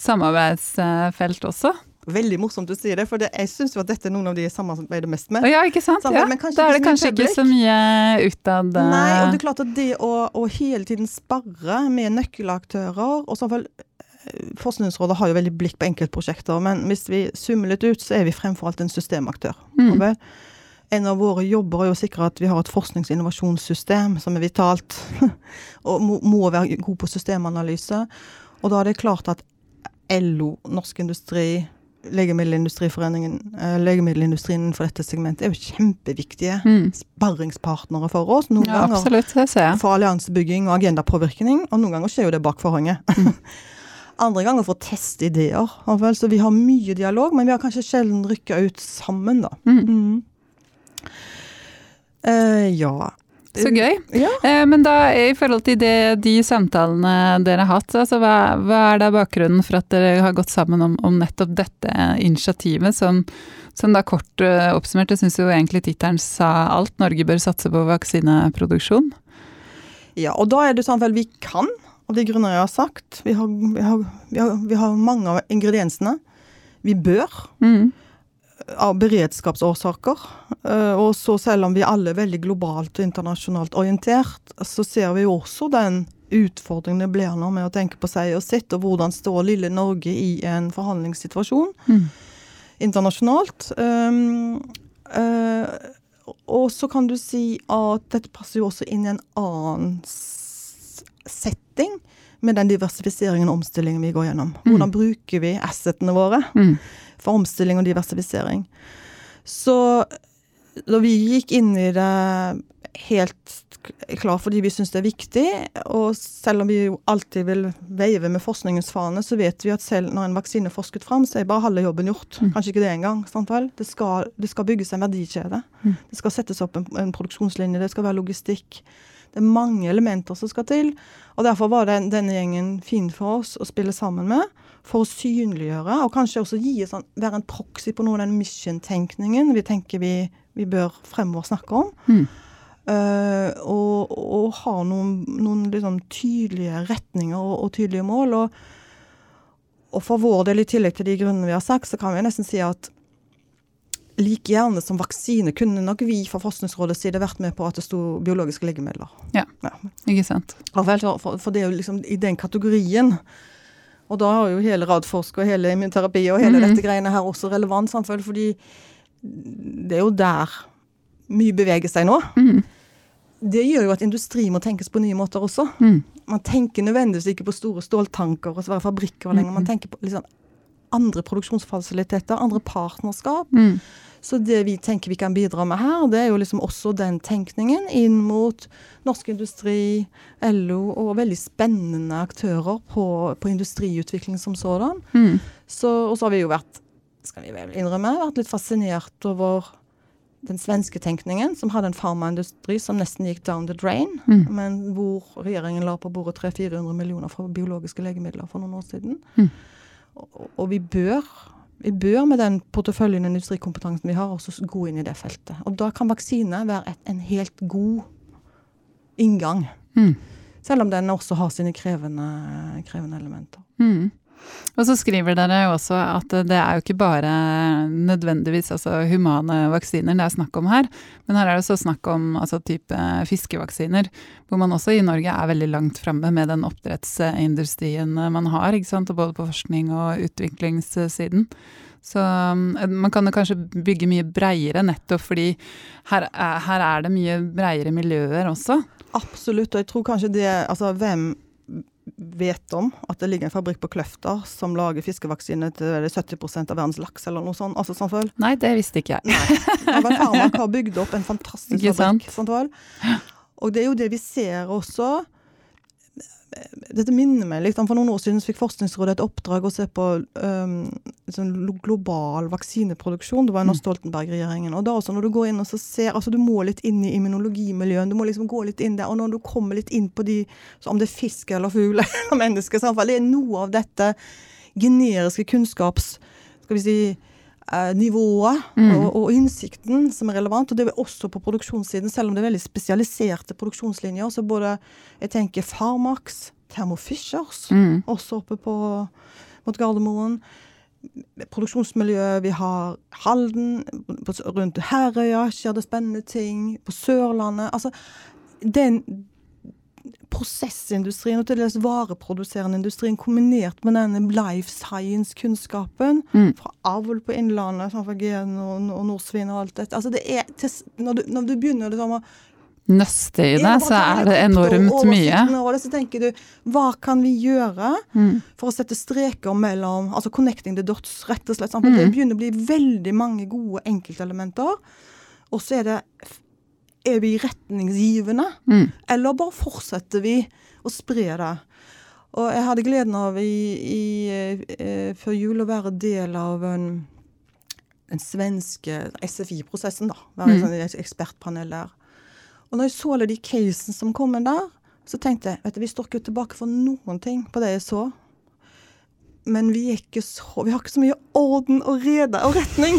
samarbeidsfelt også. Veldig morsomt du sier det, for det, jeg syns jo at dette er noen av de jeg samarbeider mest med. Ja, ikke sant? Ja. men kanskje Da er det kanskje ikke så mye utad Nei, og det er klart at det å, å hele tiden sparre med nøkkelaktører og sånn vel, Forskningsrådet har jo veldig blikk på enkeltprosjekter, men hvis vi summer litt ut, så er vi fremfor alt en systemaktør. mm. En av våre jobber er å sikre at vi har et forsknings- og innovasjonssystem som er vitalt, og må, må være god på systemanalyse. Og da er det klart at LO, Norsk Industri, legemiddelindustrien innenfor dette segmentet er jo kjempeviktige Mm. sparringspartnere for oss. Noen Ja, ganger absolutt, det ser jeg. for alliansebygging og agendapåvirkning, og noen ganger skjer jo det bak forhenget. Mm. Andre ganger for å teste ideer. Så vi har mye dialog, men vi har kanskje sjelden rykka ut sammen, da. Mm. Uh, ja. Så gøy. Ja. Eh, men da i forhold til det, de samtalene dere har hatt, altså hva, hva er da bakgrunnen for at dere har gått sammen om, om nettopp dette initiativet, som, som da kort eh, oppsummert, jeg syns jo egentlig tittelen sa alt, Norge bør satse på vaksineproduksjon. ja, og da er det sånn vel vi kan, av de grunner jeg har sagt. Vi har, vi har, vi har, vi har mange av ingrediensene. Vi bør. Mm. Av beredskapsårsaker. Eh, og så selv om vi alle er veldig globalt og internasjonalt orientert, så ser vi jo også den utfordringen det blir nå med å tenke på seg og sitt, og hvordan står lille Norge i en forhandlingssituasjon mm. internasjonalt. Um, uh, og så kan du si at dette passer jo også inn i en annen setting med den diversifiseringen og omstillingen vi går gjennom. Mm. Hvordan mm. bruker vi assetene våre mm. For omstilling og diversifisering? Så da vi gikk inn i det helt klar fordi vi syns det er viktig, og selv om vi jo alltid vil veive med forskningens fane, så vet vi at selv når en vaksine er forsket fram, så er bare halve jobben gjort. Mm. Kanskje ikke det engang. Det skal, det skal bygges en verdikjede. Mm. Det skal settes opp en, en produksjonslinje, det skal være logistikk. Det er mange elementer som skal til. Og Derfor var den, denne gjengen fin for oss å spille sammen med. For å synliggjøre, og kanskje også gi, sånn, være en proxy på noe av den mission-tenkningen vi tenker vi, vi, bør fremover snakke om. Mm. Uh, og, og, ha noen, noen liksom tydelige retninger og, og tydelige mål. Og, og, for vår del, i tillegg til de grunnene vi har sagt, så kan vi nesten si at like gjerne som vaksine kunne nok vi fra Forskningsrådets side vært med på at det sto biologiske legemidler. Ja, ja. ikke sant. For, for, det er jo liksom i den kategorien. Og da har jo hele Radforsk og hele immunterapi og hele mm. dette greiene her også relevant, samfunn, fordi det er jo der mye beveger seg nå. Mm. Det gjør jo at industri må tenkes på nye måter også. Mm. Man tenker nødvendigvis ikke på store ståltanker og svære fabrikker lenger. Man tenker på liksom andre produksjonsfasiliteter, andre partnerskap. Mm. Så det vi tenker vi kan bidra med her, det er jo liksom også den tenkningen inn mot norsk industri, LO og veldig spennende aktører på, på industriutvikling som sådan. Mm. Så, og så har vi jo vært, skal vi vel innrømme, vært litt fascinert over den svenske tenkningen, som hadde en farmaindustri som nesten gikk down the drain, mm. men hvor regjeringen la på bordet 300-400 millioner for biologiske legemidler for noen år siden. Mm. Og, vi bør vi bør med den porteføljen og industrikompetansen vi har, også gå inn i det feltet. Og da kan vaksine være et, en helt god inngang. Mm. Selv om den også har sine krevende, krevende elementer. Mm. Og så skriver dere også at det er jo ikke bare nødvendigvis altså humane vaksiner det er snakk om her, men her er det også snakk om altså type fiskevaksiner, hvor man også i Norge er veldig langt framme med den oppdrettsindustrien man har, ikke sant, både på forskning og utviklingssiden. Så um, man kan kanskje bygge mye breiere, nettopp fordi her er, her er det mye breiere miljøer også. Absolutt, og jeg tror kanskje det Altså hvem vet om at det ligger en fabrikk på Kløfta som lager fiskevaksine til 70% av verdens laks, eller noe sånt. Altså, sånn Nei, det visste ikke jeg. Nei. Farmak har bygd opp en fantastisk fabrikk. Sånn og det er jo det vi ser også dette minner meg litt For noen år siden fikk Forskningsrådet et oppdrag å se på um, sånn global vaksineproduksjon. Det var under mm. Stoltenberg-regjeringen. og da også når Du går inn og ser, altså du må litt inn i immunologimiljøen. Du må liksom gå litt inn der. Og når du kommer litt inn på de, om det er fisk eller fugl eller menneske, så det er noe av dette generiske kunnskaps skal vi si, nivået mm. og, og, innsikten som er relevant. Og det er også på produksjonssiden, selv om det er veldig spesialiserte produksjonslinjer. Så både jeg tenker Farmax, Thermo Fishers, mm. også oppe på, mot Gardermoen. Produksjonsmiljøet, vi har Halden, rundt Herøya skjer det spennende ting. På Sørlandet. Altså, den prosessindustrien og til dels vareproduserende industrien kombinert med denne life science-kunnskapen mm. fra avl på Innlandet, sånn fra gen og, og nordsvin og alt dette. Altså det er, når, du, når du begynner liksom å nøste i det, så er det enormt mye. Det, så tenker du, hva kan vi gjøre mm. for å sette streker mellom altså connecting the dots, rett og slett. Mm. Det begynner å bli veldig mange gode enkeltelementer. Og så er det er vi retningsgivende, mm. eller bare fortsetter vi å spre det? Og jeg hadde gleden av i, i, eh, før jul å være del av en, den svenske SFI-prosessen. da, Være mm. et ekspertpanel der. Og når jeg så alle de casene som kom der, så tenkte jeg vet du, vi står ikke tilbake for noen ting på det jeg så. Men vi, så, vi har ikke så mye orden og rede og retning.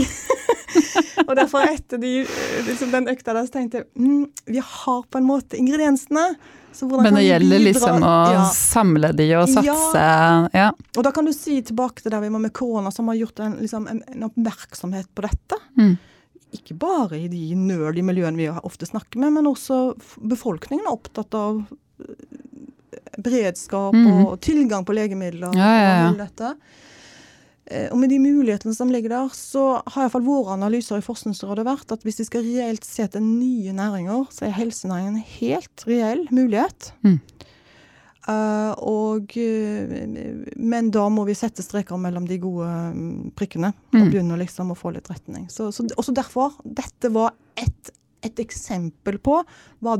og derfor etter de, liksom den økta der, så tenkte jeg mm, vi har på en måte ingrediensene. Men det gjelder liksom å ja. samle de og satse ja. ja. Og da kan du si tilbake til der vi var med korona, som har gjort en, liksom, en, en oppmerksomhet på dette. Mm. Ikke bare i de nølige miljøene vi ofte snakker med, men også befolkningen er opptatt av beredskap mm. og tilgang på legemidler. Ja, og dette. Eh, og med de mulighetene som ligger der, så har iallfall våre analyser i Forskningsrådet vært at hvis vi skal reelt se til nye næringer, så er helsenæringen en helt reell mulighet. Mm. Uh, og, men da må vi sette streker mellom de gode mm, prikkene og mm. begynne liksom å få litt retning. Så, så, også derfor, dette var ett et eksempel på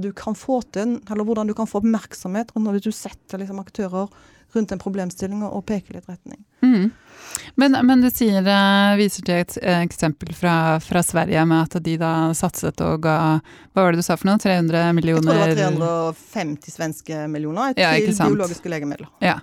du kan få til, eller hvordan du kan få oppmerksomhet når du setter liksom, aktører rundt en problemstilling og peker litt retning. Mm. Men, men, du sier, eh, viser til et eksempel fra, fra, Sverige med at de da satset og ga Hva var det du sa for noe? 300 millioner Jeg tror det var 350 svenske millioner til ja, biologiske legemidler. Ja.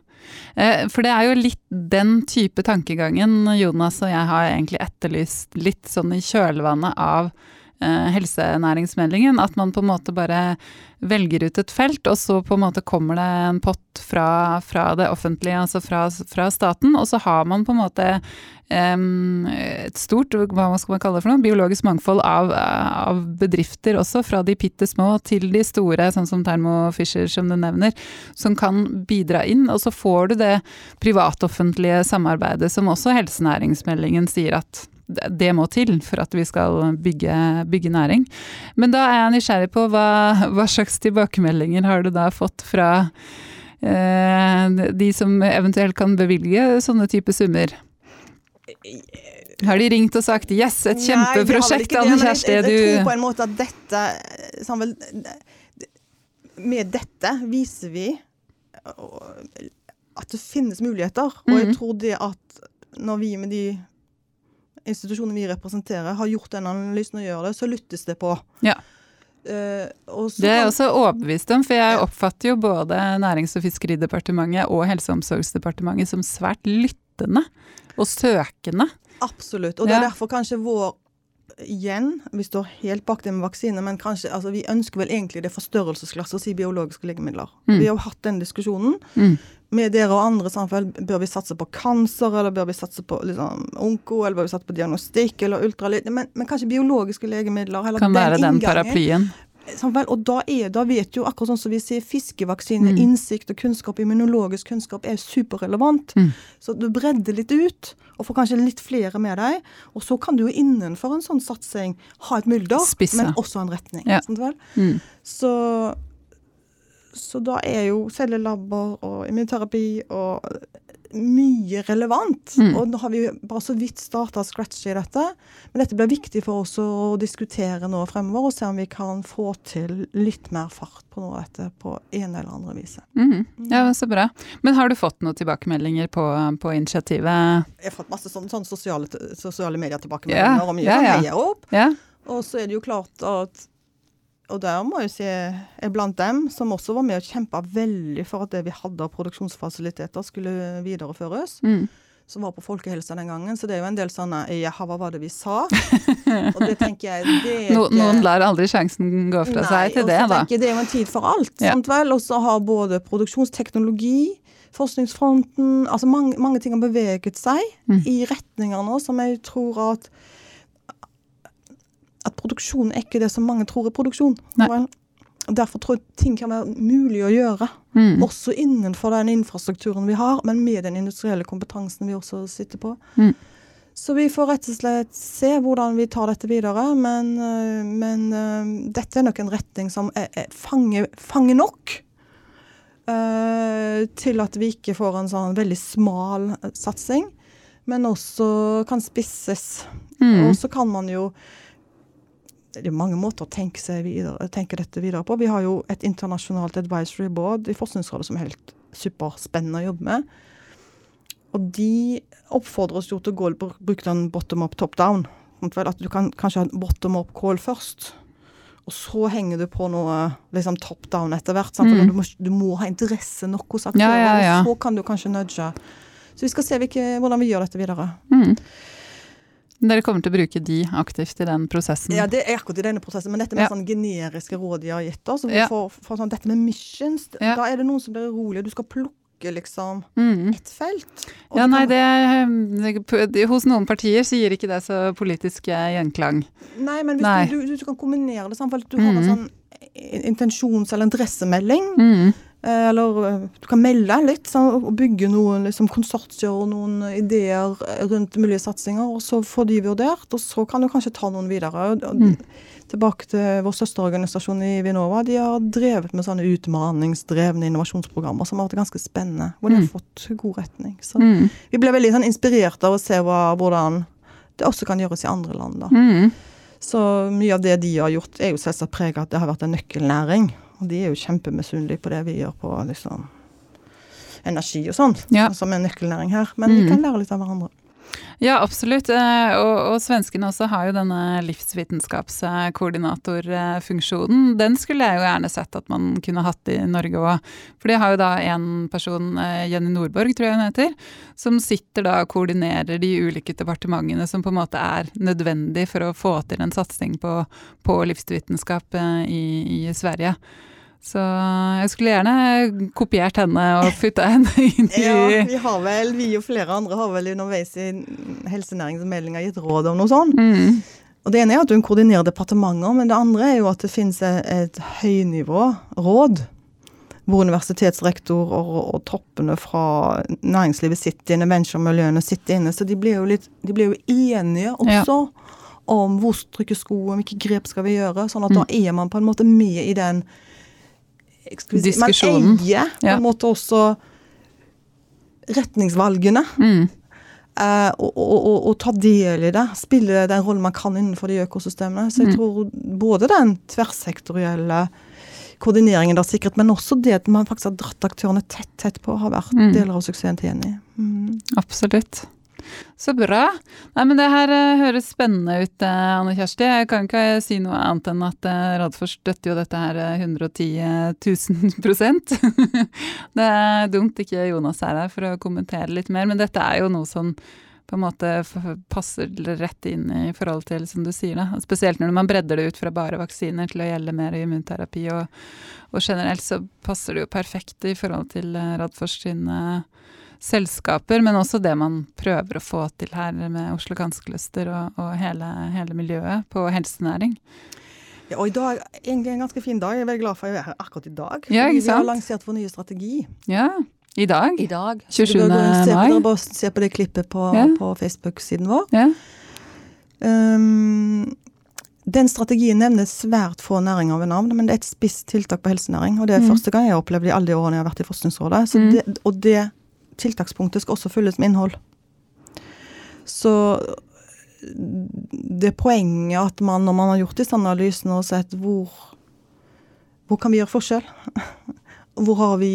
Eh, for det er jo litt den type tankegangen Jonas og jeg har egentlig etterlyst litt sånn i kjølvannet av eh, helsenæringsmeldingen. At man på en måte bare velger ut et felt, og så på en måte kommer det en pott fra, fra det offentlige, altså fra, fra, staten, og så har man på en måte um, et stort, hva skal man kalle det for noe, biologisk mangfold av, av bedrifter også, fra de bitte små til de store, sånn som Thermo Fisher som du nevner, som kan bidra inn. Og så får du det privatoffentlige samarbeidet som også helsenæringsmeldingen sier at det må til for at vi skal bygge, bygge næring. Men da er jeg nysgjerrig på hva, hva, slags tilbakemeldinger har du da fått fra eh, de som eventuelt kan bevilge sånne type summer? Har de ringt og sagt 'yes, et kjempeprosjekt', Anne Kjersti? Jeg, jeg, jeg tror på en måte at dette vel, Med dette viser vi at det finnes muligheter. Og jeg mhm. tror det at når vi med de institusjonen vi representerer, har gjort den analysen og gjør det, så lyttes det på. Ja. Uh, det er jeg også overbevist om, for jeg oppfatter jo både Nærings- og fiskeridepartementet og Helse- og omsorgsdepartementet som svært lyttende og søkende. Absolutt. Og det er derfor kanskje vår igjen, vi står helt bak det med vaksine, men kanskje, altså, vi ønsker vel egentlig det forstørrelsesglasset si biologiske legemidler. Mm. Vi har jo hatt den diskusjonen. Mm. Med dere og andre samfunn, bør vi satse på kanser, eller bør vi satse på liksom, onko, eller bør vi satse på diagnostikk, eller ultralyd men, men, kanskje biologiske legemidler. kan være den, inngangen, paraplyen. Vel, og da, er, da, vet jo, akkurat sånn som vi sier, fiskevaksine, mm. innsikt og kunnskap, immunologisk kunnskap, er superrelevant. Mm. Så du bredder litt ut, og får kanskje litt flere med deg. Og så kan du jo innenfor en sånn satsing ha et mylder, Spisse. men også en retning. Ja. Mm. Så, så da er jo cellelabber og immunterapi og mye relevant. Mm. Og nå har vi bare så vidt starta scratchet i dette. Men dette blir viktig for oss å diskutere nå fremover, og se om vi kan få til litt mer fart på noe av dette på en eller andre vis. Mm. Ja, så bra. Men har du fått noen tilbakemeldinger på, på initiativet? Jeg har fått masse sånne, sånne sosiale, sosiale medier-tilbakemeldinger ja. og mye ja, ja. heier opp. Ja. Og så er det jo klart at og der må jeg si er blant dem som også var med og kjempa veldig for at det vi hadde av produksjonsfasiliteter, skulle videreføres. Mm. Som var på folkehelsa den gangen. Så det er jo en del sånne Jaha, hva var det vi sa? og det tenker jeg det no, Noen lar aldri sjansen gå fra Nei, seg til det, da. Jeg, det er jo en tid for alt. Ja. sant vel? Og så har både produksjonsteknologi Forskningsfronten altså mange, mange ting har beveget seg mm. i retninger nå som jeg tror at at produksjon er ikke det som mange tror er produksjon. Derfor tror jeg ting kan være mulig å gjøre, mm. også innenfor den infrastrukturen vi har, men med den industrielle kompetansen vi også sitter på. Mm. Så vi får rett og slett se hvordan vi tar dette videre, men, øh, men uh, dette er nok en retning som er, er fanger, fange nok. Uh, til at vi ikke får en sånn veldig smal satsing, men også kan spisses. Mm. Og så kan man jo det er mange måter å tenke, videre, tenke, dette videre på. Vi har jo et internasjonalt advisory board i Forskningsrådet som er helt superspennende å jobbe med. Og de oppfordrer oss jo til å gå, bruke den bottom up, top down. At du kan kanskje ha bottom up call først. Og så henger du på noe liksom top down etter hvert. Mm. Du, må, du, må, ha interesse nok hos aktører. Ja, ja, ja. Så kan du kanskje nudge. Så vi skal se hvilke, hvordan vi gjør dette videre. Mm. Dere kommer til å bruke de aktivt i den prosessen? Ja, det er akkurat i denne prosessen, men dette med Ja. sånn generiske råd de har gitt oss, Ja. for, for sånn, dette med missions, Ja. da er det noen som blir urolige. Du skal plukke liksom Mm. ett felt. og Ja, nei, det, det Hos noen partier så gir ikke det så politisk eh, gjenklang. Nei, men hvis Nei. Du, du, du kan kombinere det sånn, for at du har en Mhm. sånn intensjons- eller interessemelding. Mm. Eh, Eller eh, du kan melde litt så, og bygge noen liksom, konsortier og noen ideer eh, rundt mulige satsinger, og så får de vurdert, og så kan du kanskje ta noen videre. Mm. Tilbake til vår søsterorganisasjon i Vinova. De har drevet med sånne utmaningsdrevne innovasjonsprogrammer som har vært ganske spennende, hvor de Mm. har fått god retning. Så Mm. vi ble veldig sånn, inspirert av å se hva, hvordan det også kan gjøres i andre land. da. Mm. Så mye av det de har gjort, er jo selvsagt preget av at det har vært en nøkkelnæring. Og de er jo kjempemisunnelige på det vi gjør på liksom energi og sånn, Ja. som er nøkkelnæring her. Men Mm. vi kan lære litt av hverandre. Ja, absolutt. Eh, Og, og svenskene også har jo denne livsvitenskapskoordinatorfunksjonen. Den skulle jeg jo gjerne sett at man kunne hatt i Norge òg. For de har jo da en person, eh, Jenny Nordborg tror jeg hun heter, som sitter da og koordinerer de ulike departementene som på en måte er nødvendig for å få til en satsing på, på livsvitenskap eh, i, i Sverige. Så jeg skulle gjerne kopiert henne og putta henne inn i Ja, vi har vel, vi og flere andre har vel underveis i helsenæringsmeldinga gitt råd om noe sånt. mm. Og Det ene er at hun koordinerer departementer, men det andre er jo at det finnes et, høynivå høynivåråd. Hvor universitetsrektor og, og toppene fra næringslivet sitter inne, venturemiljøene sitter inne. Så de blir jo, litt, de blir jo enige også om hvor trykker skoen, hvilke grep skal vi gjøre. Sånn at da er man på en måte med i den Diskusjonen. Man eier på en måte også retningsvalgene. Mm. Uh, og, og, og, og ta del i det. Spille den rollen man kan innenfor de økosystemene. Så jeg Mm. tror både den tverrsektorielle koordineringen der sikkert, men også det at man faktisk har dratt aktørene tett tett på, har vært Mm. deler av suksessen til Jenny. Mm. Absolutt. Så bra. Nei, men det her eh, høres spennende ut, eh, Anne Kjersti. Jeg kan ikke si noe annet enn at Radfors støtter jo dette her eh, 110 000 prosent. Det er dumt ikke Jonas er her for å kommentere litt mer, men dette er jo noe som på en måte passer rett inn i forhold til, som du sier, da. Spesielt når man bredder det ut fra bare vaksiner til å gjelde mer immunterapi. Og, og generelt så passer det jo perfekt i forhold til Radfors sin... sine selskaper, men også det man prøver å få til her med Oslo Cancer og, og hele, hele miljøet på helsenæring. Ja, og i dag egentlig en ganske fin dag. Jeg er veldig glad for at jeg er her akkurat i dag. Ja, Vi har lansert vår nye strategi Ja, i dag. i dag. 27. Så dere se, mai. Dere bare se på det klippet på, Ja. på Facebook-siden vår. Ja. Um, den strategien nevner svært få næringer ved navn, men det er et spisst tiltak på helsenæring. Og det er Mm. første gang jeg har opplevd det i alle de årene jeg har vært i Forskningsrådet. Så Mm. det, og det tiltakspunktet skal også fylles med innhold. Så det poenget at man, når man har gjort disse analysene og sett hvor, hvor kan vi gjøre forskjell, hvor har vi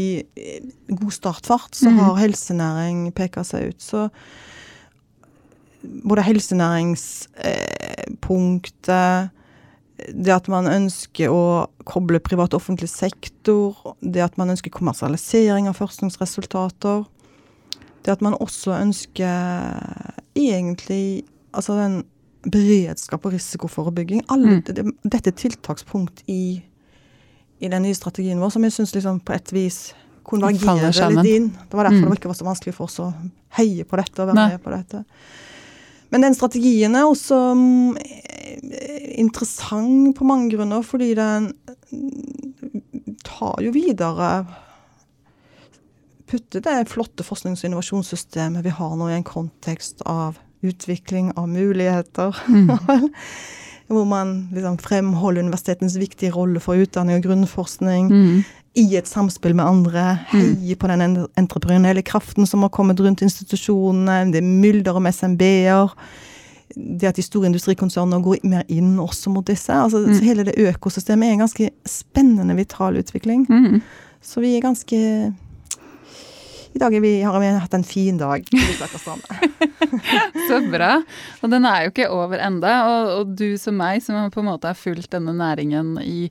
god startfart, så Mhm. har helsenæring peka seg ut. Så både helsenæringspunktet, det at man ønsker å koble privat og offentlig sektor, det at man ønsker kommersialisering av forskningsresultater, det at man også ønsker egentlig altså den beredskap og risikoforebygging. Alle, Mm. det, dette er tiltakspunkt i, i den nye strategien vår, som jeg syns liksom på et vis konvergerer litt inn. Det var derfor Mm. det ikke var så vanskelig for oss å heie på dette og være Nei. med på dette. Men den strategien er også mm, eh, interessant på mange grunner, fordi den mm, tar jo videre Putter det flotte forsknings- og innovasjonssystemet vi har nå i en kontekst av utvikling av muligheter. Mm. Hvor man liksom fremholder universitetens viktige rolle for utdanning og grunnforskning Mm. i et samspill med andre. Heier på den en- entreprenørielle kraften som har kommet rundt institusjonene. Det er mylder om SMB-er. Det at de store industrikonsernene går mer inn også mot disse. Altså, Mm. så Hele det økosystemet er en ganske spennende, vital utvikling. Mm. Så vi er ganske I dag vi, har vi hatt en fin dag. Så bra. Og den er jo ikke over enda. Og, og du som meg, som på en måte har fulgt denne næringen i,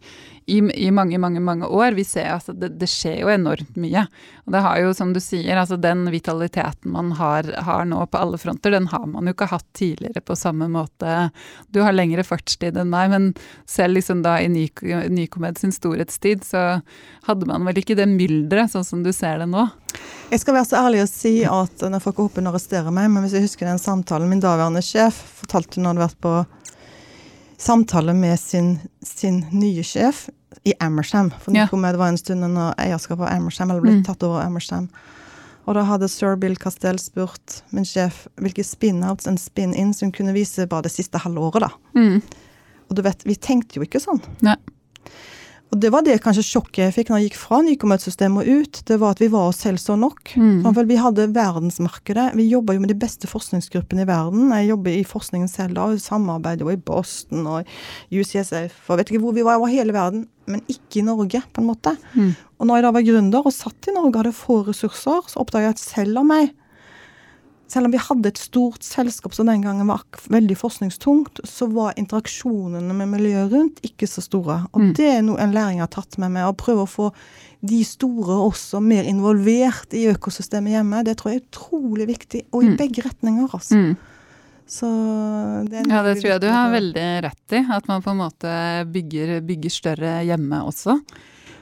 i, i, mange, mange mange år. Vi ser altså det, det, skjer jo enormt mye. Og det har jo, som du sier, altså den vitaliteten man har, har, nå på alle fronter, den har man jo ikke hatt tidligere på samme måte. Du har lengre fartstid enn meg, men selv liksom da i Nycomed sin storhetstid, så hadde man vel ikke det mylderet sånn som du ser det nå. Jeg skal være så ærlig å si at når folk håper å arresterer meg, men hvis jeg husker den samtalen min daværende sjef fortalte hun hadde vært på samtale med sin, sin nye sjef i Amersham. For ja. det var en stund når eierskapet av Amersham eller ble mm. tatt over Amersham. Og da hadde sir Bill Castell spurt min sjef hvilke spin-outs and spin-ins hun kunne vise bare det siste halve året. da. Mm. Og du vet, vi tenkte jo ikke sånn. Nei. Og det var det kanskje sjokket jeg fikk når jeg gikk fra nykommersystemet og ut. Det var at vi var oss selv så nok. Mm. vi hadde verdensmarkedet. Vi jobba jo med de beste forskningsgruppene i verden. Jeg jobber i forskningen selv da, og samarbeider i Boston og UCSF og vet ikke hvor vi var over hele verden men ikke i Norge, på en måte. Mm. Og når jeg da var gründer og satt i Norge og hadde få ressurser, så oppdaga jeg at selv om jeg selv om vi hadde et stort selskap som den gangen var veldig forskningstungt, så var interaksjonene med miljøet rundt ikke så store. Og mm. det er noe en læring har tatt med meg. Å prøve å få de store også mer involvert i økosystemet hjemme. Det tror jeg er utrolig viktig, og i mm. begge retninger. altså. Mm. Så det ja, det tror jeg du har veldig rett i. At man på en måte bygger, bygger større hjemme også.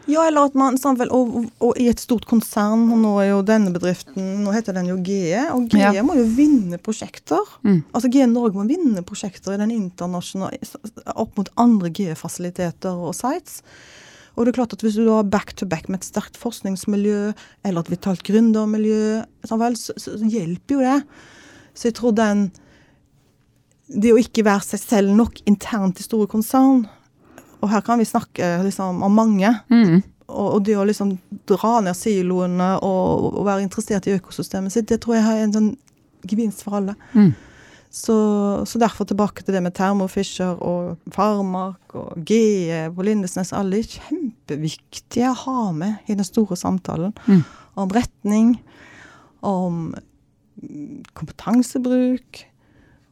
Ja, eller at man samtidig, og, og, i et stort konsern, og nå er jo denne bedriften Nå heter den jo GE, og GE ja. må jo vinne prosjekter. Mm. Altså GE Norge må vinne prosjekter i den internasjonale opp mot andre GE-fasiliteter og sites. Og det er klart at Hvis du har back-to-back med et sterkt forskningsmiljø eller et vitalt gründermiljø, så, så, så, hjelper jo det. Så jeg tror den det å ikke være seg selv nok internt i store konsern Og her kan vi snakke liksom, om mange. Mm. Og, og, det å liksom dra ned siloene og, og, være interessert i økosystemet sitt, det tror jeg er en sånn gevinst for alle. Mm. Så, så, derfor tilbake til det med termofisher og Farmark og GE på Lindesnes. Alle er kjempeviktige å ha med i den store samtalen mm. om retning, om kompetansebruk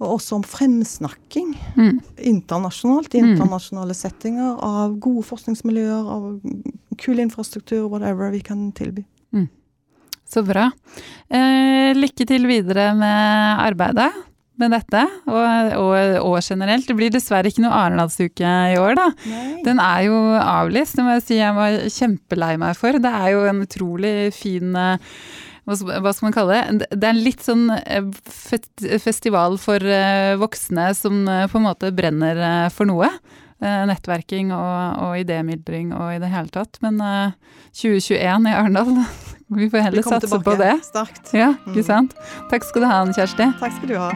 og også om fremsnakking mm. internasjonalt, i mm. internasjonale settinger, av gode forskningsmiljøer, av kul infrastruktur, whatever vi kan tilby. Mm. Så bra. Eh, lykke til videre med arbeidet med dette, og, og, og, generelt. Det blir dessverre ikke noe Arendalsuke i år, da. Nei. Den er jo avlyst, det må jeg si jeg var kjempelei meg for. Det er jo en utrolig fin uh, hva skal man kalle det? Det er litt sånn eh, festival for eh, voksne som eh, på en måte brenner for noe. Nettverking og, og idémyldring og i det hele tatt. Men 2021 i Arendal, vi får heller satse tilbake. på det. Starkt. Ja, ikke mm. sant. Takk skal du ha, Kjersti. Takk skal du ha.